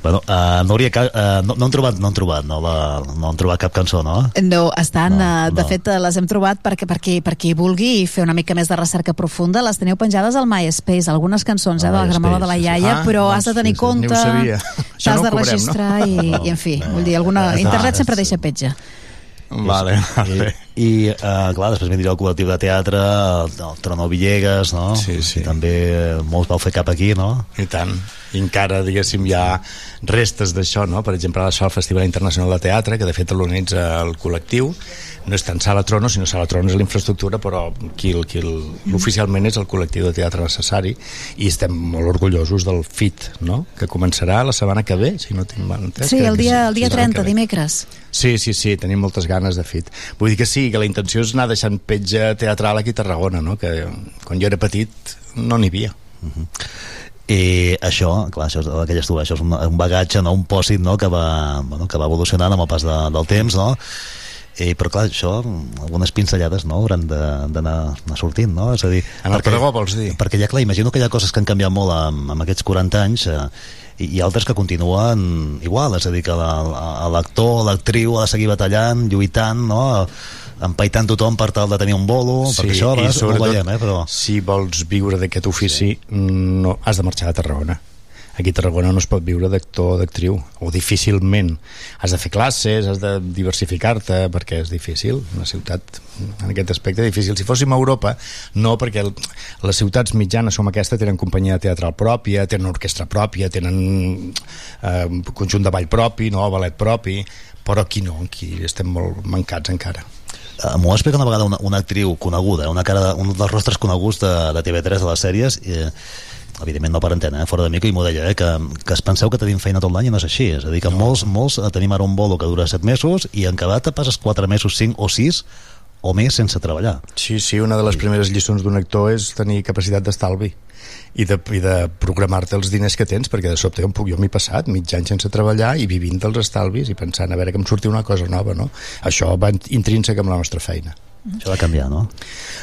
Bueno, uh, Núria, uh, no, no, han trobat, no han trobat no, la, no han trobat cap cançó, no? No, estan, No, no, de no. fet, eh, les hem trobat perquè, perquè per qui vulgui fer una mica més de recerca profunda, les teniu penjades al MySpace, algunes cançons eh, de la gramola de la iaia, Ah, però doncs has de tenir sí, compte, t'has no de cobrem, registrar no? i, i, en fi, vull dir, alguna, internet sempre deixa petja. Vale, vale. I, i uh, clar, després vindria el col·lectiu de teatre, el, el Trono Villegas, no? Sí, sí. I també eh, molts vau fer cap aquí, no? I tant. I encara, diguéssim, hi ha restes d'això, no? Per exemple, això al Festival Internacional de Teatre, que de fet l'organitza el col·lectiu, no és tant Sala Trono, sinó Sala Trono és l'infraestructura, però qui, el- qui el- oficialment és el col·lectiu de teatre necessari, i estem molt orgullosos del FIT, no? Que començarà la setmana que ve, si no tinc mal entès. Sí, el dia, el dia la setmana que 30, ve. dimecres. Sí, sí, sí, tenim moltes ganes de FIT. Vull dir que sí, que la intenció és anar deixant petja teatral aquí a Tarragona, no? Que quan jo era petit no n'hi havia. I això, clar, això és el que ja estuve, això és un, un bagatge, no? un pòsit no? que, va, bueno, que va evolucionant amb el pas de, del temps, no? I, però clar, això, algunes pinzellades no? hauran de- d'anar anar sortint, no? És a dir, En el pregó, vols dir? Perquè ja, clar, imagino que hi ha coses que han canviat molt amb, amb aquests 40 anys eh, i, i altres que continuen igual, és a dir, que la- la- l'actor, l'actriu ha de seguir batallant, lluitant, no? Empaitant tothom per tal de tenir un bolo, sí, perquè això vegades no ho sobretot, veiem, eh? però... si vols viure d'aquest ofici, no, has de marxar a Tarragona. Aquí a Tarragona no es pot viure d'actor o d'actriu, o difícilment. Has de fer classes, has de diversificar-te, perquè és difícil. Una ciutat, en aquest aspecte, difícil. Si fóssim a Europa, no, perquè les ciutats mitjanes com aquesta tenen companyia teatral pròpia, tenen orquestra pròpia, tenen eh, un conjunt de ball propi, no, ballet propi, però aquí no, aquí estem molt mancats encara. Uh, M'ho va explicar una vegada una, una actriu coneguda, una cara de, un dels rostres coneguts de, de TV3 de les sèries, i, eh, evidentment no per antena, eh, fora de micro, i m'ho deia, eh, que, que es penseu que tenim feina tot l'any i no és així. És a dir, que no. molts, molts eh, tenim ara un bolo que dura 7 mesos i en acabat et passes 4 mesos, 5 o 6 o més sense treballar. Sí, sí, una de les primeres lliçons d'un actor és tenir capacitat d'estalvi i de, i de programar-te els diners que tens perquè de sobte on puc jo m'he passat mig any sense treballar i vivint dels estalvis i pensant a veure que em surti una cosa nova no? això va intrínsec amb la nostra feina Això va canviar, no?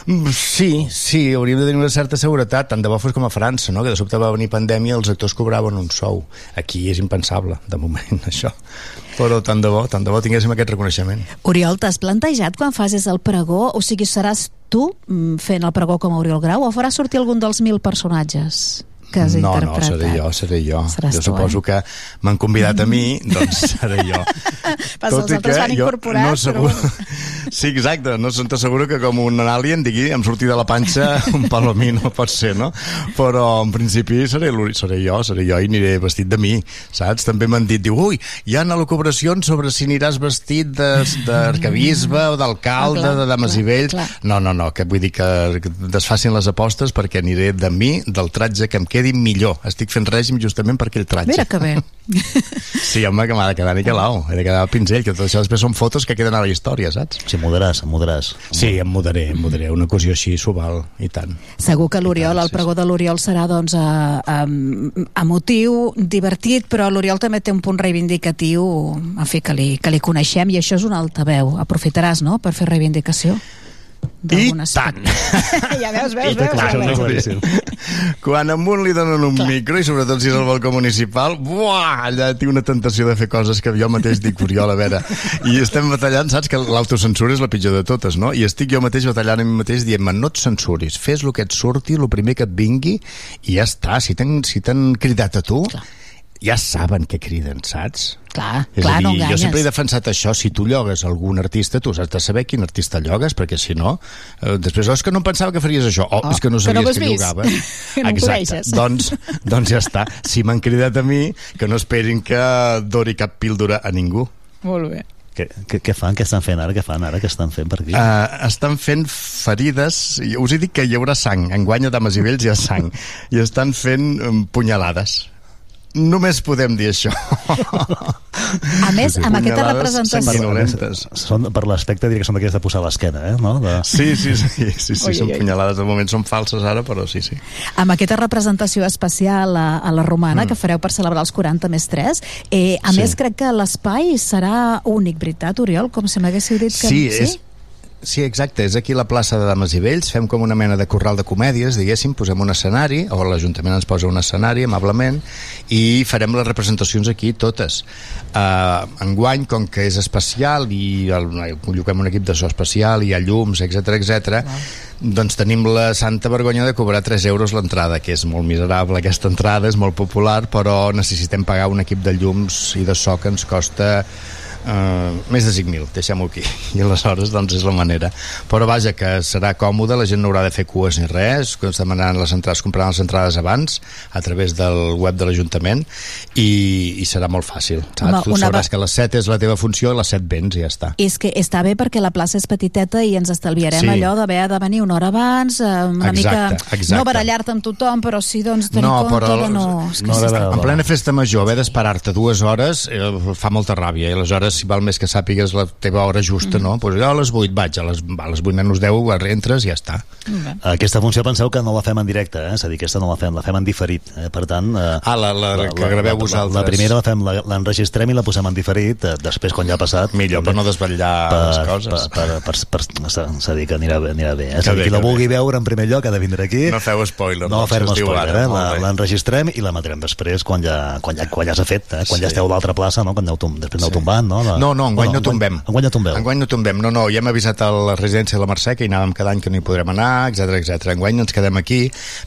Mm, Sí, sí, hauríem de tenir una certa seguretat, tant de bo fos com a França, no? que de sobte va venir pandèmia i els actors cobraven un sou. Aquí és impensable, de moment, això. Però tant de bo, tant de bo tinguéssim aquest reconeixement. Oriol, t'has plantejat quan facis el pregó, o sigui, seràs tu mm, fent el pregó com a Oriol Grau o faràs sortir algun dels mil personatges que has no, interpretat? no, seré jo, seré jo. Seràs jo tu, suposo eh? que m'han convidat a mi, doncs seré jo. Pas els altres van incorporar, no però segur... Sí, exacte, no se'n t'asseguro que com un alien digui, em surti de la panxa un palomino, pot ser, no? Però en principi seré, seré jo, seré jo i aniré vestit de mi, saps? També m'han dit, diu, ui, hi ha elucubracions sobre si aniràs vestit de- d'arcabisbe o d'alcalde, Ah, clar, de dames i vells. clar. No, no, no, que vull dir que, desfacin les apostes perquè aniré de mi, del tratge que em quedi millor. Estic fent règim justament per aquell tratge. Mira que bé. Sí, home, que m'ha de quedar niquelau, he de quedar al pinzell, que tot això després són fotos que queden a la història, saps? Sí, mudaràs, mudaràs. Sí, em mudaré, em mudaré, una ocasió així s'ho val, i tant. Segur que l'Oriol, el pregó de l'Oriol serà doncs eh, em, emotiu, divertit, però l'Oriol també té un punt reivindicatiu, en fi, que li, que li coneixem, i això és un altaveu. Aprofitaràs, no?, per fer reivindicació. I aspecte. ja veus, veus, I veus. clar, veus, no. Quan a un li donen un micro, i sobretot si és el balcó municipal, buah, allà tinc una tentació de fer coses que jo mateix dic, Oriol, a veure, i estem batallant, saps que l'autocensura és la pitjor de totes, no? I estic jo mateix batallant a mi mateix dient-me, no et censuris, fes el que et surti, el primer que et vingui, i ja està, si t'han si cridat a tu, clar. Ja saben que criden, saps? Clar, És clar, a dir, no jo enganyes. sempre he defensat això, si tu llogues algun artista, tu has de saber quin artista llogues, perquè si no, eh, després, oh, és que no pensava que faries això, oh, Oh, és que no que no sabies ho has que, llogava. Que no Exacte, coneixes. doncs, doncs ja està. Si m'han cridat a mi, que no esperin que dori cap píldora a ningú. Molt bé. Què, què, què fan? Què estan fent ara? Què fan ara? Què estan fent per aquí? Uh, estan fent ferides, i us he dit que hi haurà sang, enguany a Dames i Vells hi ha sang, i estan fent um, punyalades. Només podem dir això. A més, amb aquesta representació... Són, per l'aspecte diria que són d'aquelles de posar a l'esquena, eh? No? De... Sí, sí, sí, sí, sí Ui, són ui, ui. punyalades. De moment són falses ara, però sí, sí. Amb aquesta representació especial a, a la Romana mm. que fareu per celebrar els 40 més 3, eh, a Sí. més crec que l'espai serà únic, veritat, Oriol? Com si m'haguéssiu dit que... Sí, és, Sí, exacte, és aquí la plaça de Dames i Vells, fem com una mena de corral de comèdies, diguéssim, posem un escenari, o l'Ajuntament ens posa un escenari, amablement, i farem les representacions aquí totes. Uh, enguany, com que és especial i el, lloguem un equip de so especial, hi ha llums, etc etc. doncs tenim la santa vergonya de cobrar 3 euros l'entrada, que és molt miserable aquesta entrada, és molt popular, però necessitem pagar un equip de llums i de so que ens costa Uh, més de 5.000, deixem-ho aquí i aleshores doncs és la manera però vaja que serà còmode, la gent no haurà de fer cues ni res, que ens demanaran les entrades compraran les entrades abans a través del web de l'Ajuntament i, i serà molt fàcil saps? Home, tu una sabràs va- que les 7 és la teva funció i les 7 vens i ja està És que està bé perquè la plaça és petiteta i ens estalviarem Sí. allò d'haver de venir una hora abans, eh, una Exacte, mica... exacte. No barallar-te amb tothom, però sí doncs, tenir no, compte però de no... És que no, s'està- en plena festa major haver d'esperar-te dues hores eh, fa molta ràbia i aleshores si val més que sàpigues la teva hora justa Mm. no? pues jo a les 8 vaig a les, a les 8 menys 10 entres i ja està Aquesta funció penseu que no la fem en directe, eh? és a dir, aquesta no la fem, la fem en diferit. Eh? Per tant... Eh, ah, la, la, la que graveu la, vosaltres. La primera la fem, la- l'enregistrem i la posem en diferit, eh, després quan ja ha passat... Millor, per no desvetllar les coses. Per, per, per, per, per, s'ha dit que anirà, bé- anirà bé. Eh? És a dir, bé, qui la vulgui veure en primer lloc ha de vindre aquí. No feu spoiler, No no, fem spoiler, ara, eh? La- bé. L'enregistrem i l'emetrem després quan ja, quan ja, quan ja s'ha fet, eh? quan Sí. ja esteu a l'altra plaça, no? quan aneu, després aneu Sí. tombant. No, la... No, no, enguany O no tombem. Enguany no tombeu. Enguany no tombem, no, no, ja hem avisat a la residència de la Mercè que hi anàvem cada any que no hi podrem anar, etc etc. Enguany ens quedem aquí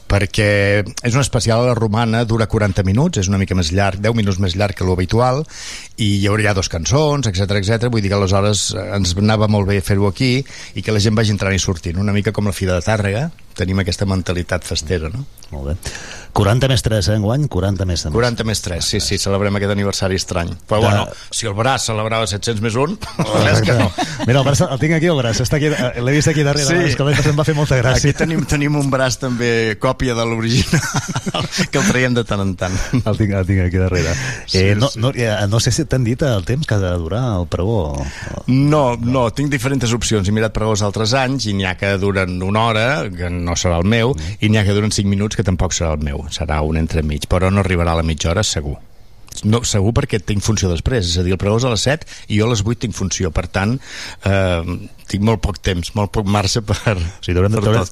perquè és un especial a la romana, dura 40 minuts, és una mica més llarg, 10 minuts més llarg que l'habitual, i hi hauria dos cançons, etc etc. vull dir que aleshores eh, ens anava molt bé fer-ho aquí i que la gent vagi entrant i sortint, una mica com la Fira de Tàrrega, tenim aquesta mentalitat festera, no? Molt bé. 40 més 3, eh, enguany? 40 més 3. 40 més 3, sí, sí, celebrem aquest aniversari estrany. Però De- bueno, si el braç celebrava 700 més 1, és que no. Mira, el, braç, el tinc aquí, el braç. Està aquí, eh, L'he vist aquí darrere. Sí. És que em va fer molta gràcia. Aquí tenim, tenim un braç també còpia de l'original, que el traiem de tant en tant. El tinc, el tinc aquí darrere. Sí, eh, no, sí. no, eh, no sé si t'han dit el temps que ha de durar el pregó. No, no, tinc diferents opcions. He mirat pregós altres anys i n'hi ha que duren una hora, que no serà el meu, i n'hi ha que duren 5 minuts, que tampoc serà el meu. Serà un entremig, però no arribarà a la mitja hora, segur. No, segur perquè tinc funció després, és a dir, el pregó és a les 7 i jo a les 8 tinc funció, per tant eh, tinc molt poc temps, molt poc marge per... O sigui,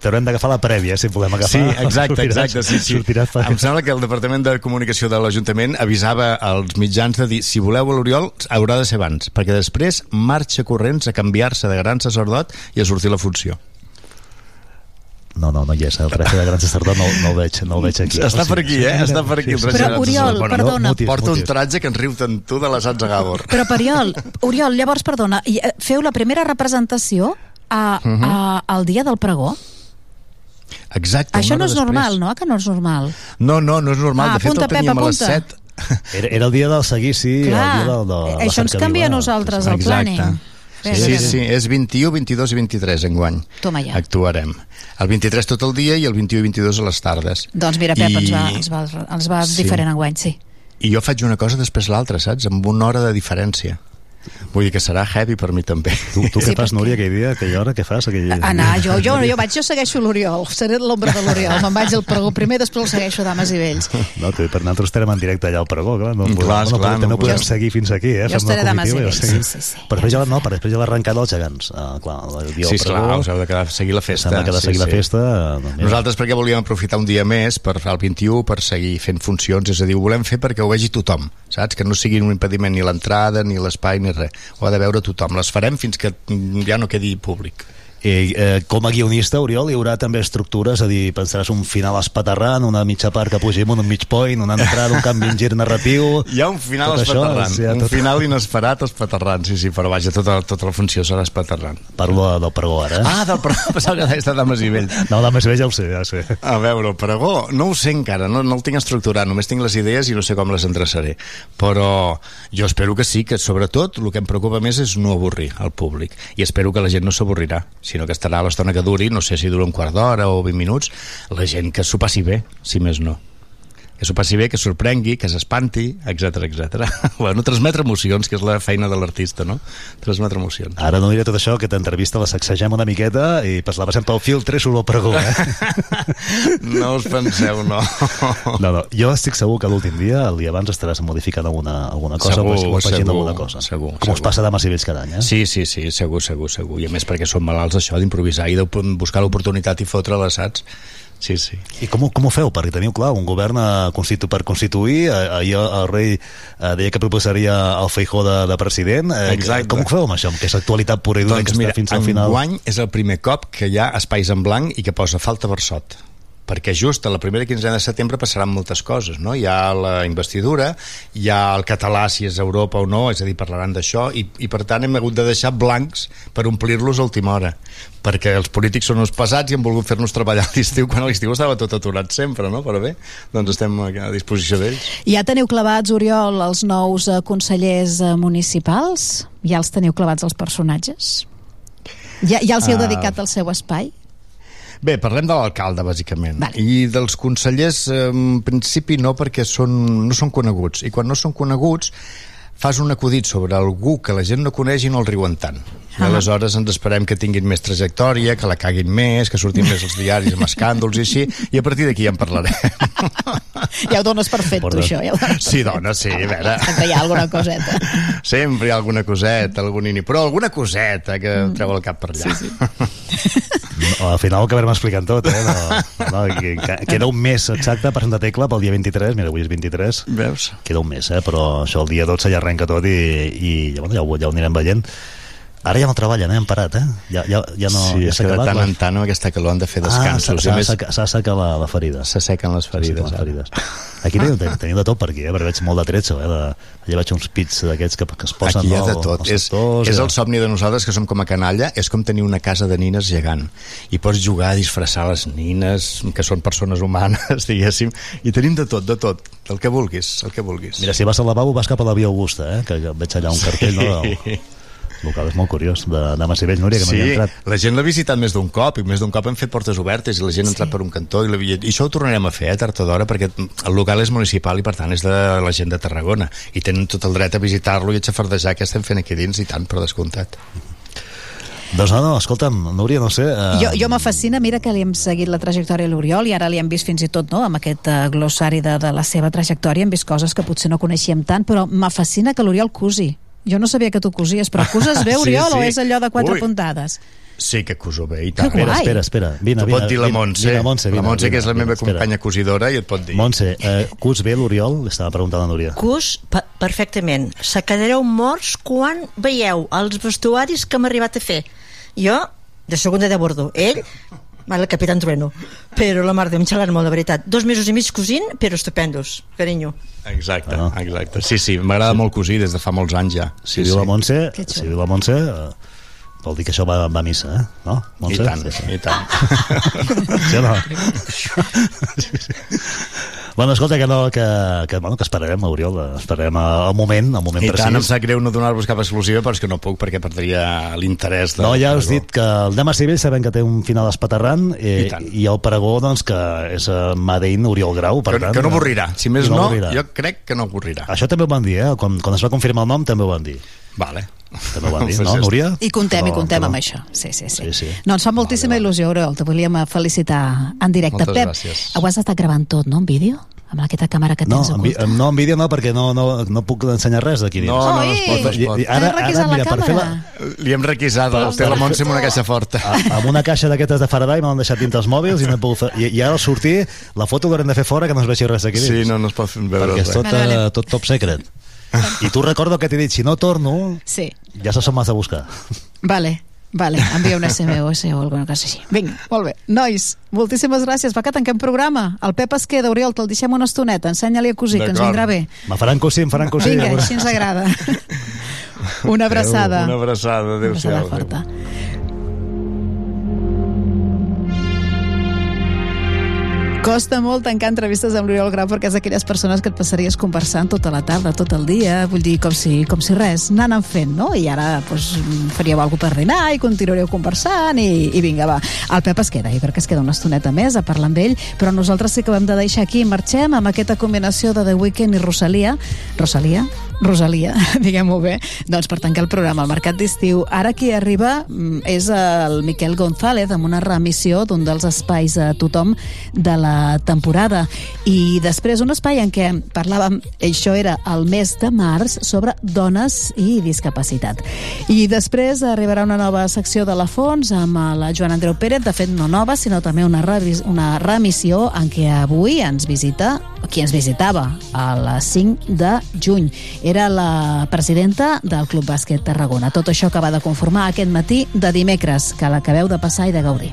t'haurem d'agafar la prèvia, si podem agafar. Sí, exacte, Sortiràs- exacte. Sí, sí. sortiràs per- Em sembla que el Departament de Comunicació de l'Ajuntament avisava als mitjans de dir si voleu a l'Oriol haurà de ser abans, perquè després marxa corrents a canviar-se de gran sacerdot i a sortir la funció. No, no, no hi és. El traje de gran sacerdot no, no, el veig, no el veig aquí. Està per aquí, eh? Està per aquí. el Però, traje de gran Oriol. Bueno, perdona. no, Porta un tratge que ens riu tant tu de la Sants Gabor. Però, Oriol, Oriol, llavors, perdona, i, eh, feu la primera representació a, Mhm. a, al dia del pregó? Exacte. Això no és després. normal, no? Que no és normal. No, no, no és normal. Ah, de fet, apunta, el teníem Pep, a les apunta. 7. Era, era el dia del seguici, Clar, el dia del, de, la això ens canvia a nosaltres, el planning. Bé, Sí, sí, sí, és 21, 22 i 23 enguany. Toma ja. Actuarem. El 23 tot el dia i el 21 i 22 a les tardes. Doncs mira, Pep, I- ens va, ens va, ens va Sí. diferent enguany, sí. I jo faig una cosa després l'altra, saps? Amb una hora de diferència. Vull dir que serà heavy per mi també. Tu, tu què fas, Núria, aquell dia, aquella hora? Què fas? Aquell... Anar, jo, jo, jo vaig, jo segueixo l'Oriol, seré l'ombra de l'Oriol, me'n vaig al pregó primer, després el segueixo dames i vells. No, tu, per nosaltres estarem en directe allà al pregó, clar. No, Clar, no, clar, no, no no podem podem. seguir fins aquí, eh? Jo estaré dames i vells, sí, sí, sí. Per després ja, no, per després ja l'arrencada dels gegants. Uh, clar, el dia Sí, esclar, pregó. us heu de quedar a seguir la festa. S'han de quedar a seguir la festa. doncs mira. Nosaltres perquè volíem aprofitar un dia més per fer el 21, per seguir fent funcions, és a dir, ho volem fer perquè ho vegi tothom, saps? Que no sigui un impediment ni l'entrada, ni l'espai, ni res. Ho ha de veure tothom. Les farem fins que ja no quedi públic. I, eh, com a guionista, Oriol, hi haurà també estructures, és a dir, pensaràs un final espaterrant, una mitja part que pugim, un mig point, una entrada, un canvi en gir narratiu... Hi ha un final tot això, espaterrant, sí, un tot- final inesperat espaterrant, sí, sí, però vaja, tota, tota la funció serà espaterrant. Parlo de- del pregó, ara. eh? Ah, del pregó, pensava que deies de dames i vells. No, dames i vells ja ho sé, ja ho sé. A veure, el pregó, no ho sé encara, no, no el tinc estructurat, només tinc les idees i no sé com les endreçaré. Però jo espero que sí, que sobretot el que em preocupa més és no avorrir al públic. I espero que la gent no s'avorrirà, sinó que estarà l'estona que duri, no sé si dura un quart d'hora o 20 minuts, la gent que s'ho passi bé, si més no que s'ho passi bé, que sorprengui, que s'espanti, etc etc. bueno, transmetre emocions, que és la feina de l'artista, no? Transmetre emocions. Ara no diré tot això, que t'entrevista la sacsegem una miqueta i pas la passem pel filtre i el pregó, eh? No us penseu, no. No, no, jo estic segur que l'últim dia, el dia abans, estaràs modificant alguna, alguna cosa Segur, o segur, alguna cosa. segur, Com us segur. passa dames i vells cada any, eh? Sí, sí, sí, segur, segur, segur. I a més perquè som malalts d'això, d'improvisar i de buscar l'oportunitat i fotre l'assaig. Sí, sí. I com, com ho feu? Perquè teniu, clar, un govern eh, constitu per constituir, eh, ahir el rei eh, deia que proposaria el Feijó de, de president. Exacte. Com ho feu amb això? Amb aquesta actualitat pura i dura que està fins al final? enguany és el primer cop que hi ha espais en blanc i que posa falta Bersot perquè just a la primera quinzena de setembre passaran moltes coses, no? Hi ha la investidura, hi ha el català si és Europa o no, és a dir, parlaran d'això, i, i per tant hem hagut de deixar blancs per omplir-los a última hora, perquè els polítics són uns pesats i han volgut fer-nos treballar a l'estiu, quan a l'estiu estava tot aturat sempre, no? Però bé, doncs estem a disposició d'ells. Ja teniu clavats, Oriol, els nous eh, consellers eh, municipals? Ja els teniu clavats els personatges? Ja, ja els heu Ah. dedicat el seu espai? Bé, parlem de l'alcalde, bàsicament. Vale. I dels consellers, en principi no, perquè són, no són coneguts. I quan no són coneguts, fas un acudit sobre algú que la gent no coneix i no el riuen tant. I Ah. aleshores ens esperem que tinguin més trajectòria, que la caguin més, que surtin més als diaris amb escàndols i així, i a partir d'aquí ja en parlarem. Ja ho dones per fet, tu, això. Ja dones Sí, dona, sí, a veure. Sempre hi ha alguna coseta. Sempre hi ha alguna coseta, algun ini, però alguna coseta que mm. treu el cap per allà. Sí, sí. No, al final ho acabarem explicant tot, eh? No, no, que, que, queda un mes exacte per Santa Tecla pel dia 23, mira, avui és 23. Veus? Queda un mes, eh? Però això el dia 12 ja arrenca tot i, i bueno, ja, ho, ja ho anirem veient. Ara ja no treballen, eh? Han parat, eh? Ja, ja, ja no, sí, ja és que de tant en tant amb aquesta calor han de fer Ah, descansos. s'ha- I a s'ha més- la, la ferida. S'assequen les ferides. les ferides. Aquí teniu, teniu de tot per aquí, eh? perquè veig molt de tretzo, eh? De, allà veig uns pits d'aquests que, que es posen Aquí hi ha no, de tot. És, sectors, és ja. el somni de nosaltres que som com a canalla, és com tenir una casa de nines gegant. I pots jugar a disfressar les nines, que són persones humanes, diguéssim, i tenim de tot, de tot, el que vulguis, el que vulguis. Mira, si vas al lavabo vas cap a la Via Augusta, eh? que veig allà un cartell no, del local, és molt curiós, de, de Massivell, Núria, que no sí, ha entrat. la gent l'ha visitat més d'un cop i més d'un cop hem fet portes obertes i la gent ha entrat per un cantó i, la, i això ho tornarem a fer, eh, tard o d'hora perquè el local és municipal i per tant és de la gent de Tarragona i tenen tot el dret a visitar-lo i a xafardejar què estem fent aquí dins i tant, per descomptat Doncs no, no, escolta'm, Núria, no sé... Eh, Jo, jo me fascina, mira que li hem seguit la trajectòria a l'Oriol i ara li hem vist fins i tot no, amb aquest uh, glossari de, de la seva trajectòria, hem vist coses que potser no coneixíem tant, però me fascina que l'Oriol cusi. Jo no sabia que tu cosies, però cuses bé, Sí, Oriol, sí. o és allò de quatre Ui. puntades? Sí que cuso bé, i Que tant. guai. Espera, espera, vine, T'ho vine. pot dir la vine, Montse. Vine, Montse, la vine, Montse, vine, que és la vine, meva espera. companya cosidora, i et pot dir. Montse, eh, cus bé l'Oriol? Li estava preguntant la Núria. Cus pe- perfectament. Se quedareu morts quan veieu els vestuaris que hem arribat a fer. Jo, de segunda de bordo. Ell, Vale, el Capitán Trueno. Però la mar de xalant molt, de veritat. Dos mesos i mig cosint, però estupendos, carinyo. Exacte, ah. exacte. Sí, sí, m'agrada molt cosir des de fa molts anys ja. Si viu la Montse, si viu la Montse, eh, vol dir que això va, va a missa, eh? No, Montse? I tant, Sí, sí. i tant. Sí o no? Bueno, escolta, que, no, que, que, bueno, que esperarem, Oriol, esperarem el moment, el moment I precís. tant, em sap greu no donar-vos cap exclusiva, però és que no puc perquè perdria l'interès. de- No, ja us dit que el de Massivell sabem que té un final espaterrant eh, I i el pregó, doncs, que és uh, Madein Oriol Grau, per Que, tant... que no avorrirà. Si més no, avorrirà. jo crec que no avorrirà. Això també ho van dir, eh? Quan, quan es va confirmar el nom també ho van dir. Vale. També ho van dir, no. Núria? I contem, i No, contem no. amb això. Sí, sí, sí. Sí, sí. No, ens fa moltíssima il·lusió, Oriol. Te volíem eh, felicitar en directe. Moltes Pep, gràcies. ho has estat gravant tot, no, en vídeo? Amb aquesta càmera que No, tens en, vi- oculta. no, en vídeo no, perquè no, no, no puc ensenyar res d'aquí. No, no, no es pot, no es I- pot. i Ara, ara, mira, per fer la? Li hem requisat, el té la Montse amb una caixa forta. a- amb una caixa d'aquestes de Faraday m'han deixat dintre els mòbils i, no he pogut fer, i, i ara al sortir la foto l'haurem de fer fora que no es vegi res d'aquí. Sí, no, no es pot veure perquè és res. tot, Vale, vale. eh, tot top secret. I tu recordo que t'he dit, si no torno, Sí. ja se som has de buscar. Vale, vale, envia un SMS o alguna cosa així. Vinga, molt bé. Nois, moltíssimes gràcies. Va que tanquem programa. El Pep es queda, Oriol, te'l deixem una estoneta. Ensenya-li a cosir, que ens vindrà bé. Me faran cosir, em faran cosir. Vinga, així ens agrada. Una abraçada. Una abraçada, Una adéu-siau. Costa molt tancar entrevistes amb l'Oriol Grau perquè és d'aquelles persones que et passaries conversant tota la tarda, tot el dia, vull dir, com si, com si res, anant fent, no? I ara doncs, faríeu alguna per dinar i continuaríeu conversant i, i vinga, va. El Pep es queda, jo crec que es queda una estoneta més a parlar amb ell, però nosaltres sí que ho hem de deixar aquí. Marxem amb aquesta combinació de The Weeknd i Rosalia. Rosalia? Rosalia, diguem-ho bé, doncs per tancar el programa al Mercat d'Estiu. Ara qui arriba mm, és el Miquel González amb una remissió d'un dels espais a tothom de la temporada. I després un espai en què parlàvem, això era el mes de març, sobre dones i discapacitat. I després arribarà una nova secció de la Fons amb la Joan Andreu Pérez, de fet no nova, sinó també una, una remissió en què avui ens visita qui ens visitava a les 5 de juny. Era la presidenta del Club Bàsquet Tarragona. Tot això acaba de conformar aquest matí de dimecres, que l'acabeu de passar i de gaudir.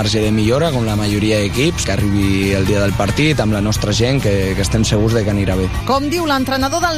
Marge de millora, com la majoria d'equips, que arribi el dia del partit amb la nostra gent, que, que estem segurs de que anirà bé. Com diu l'entrenador del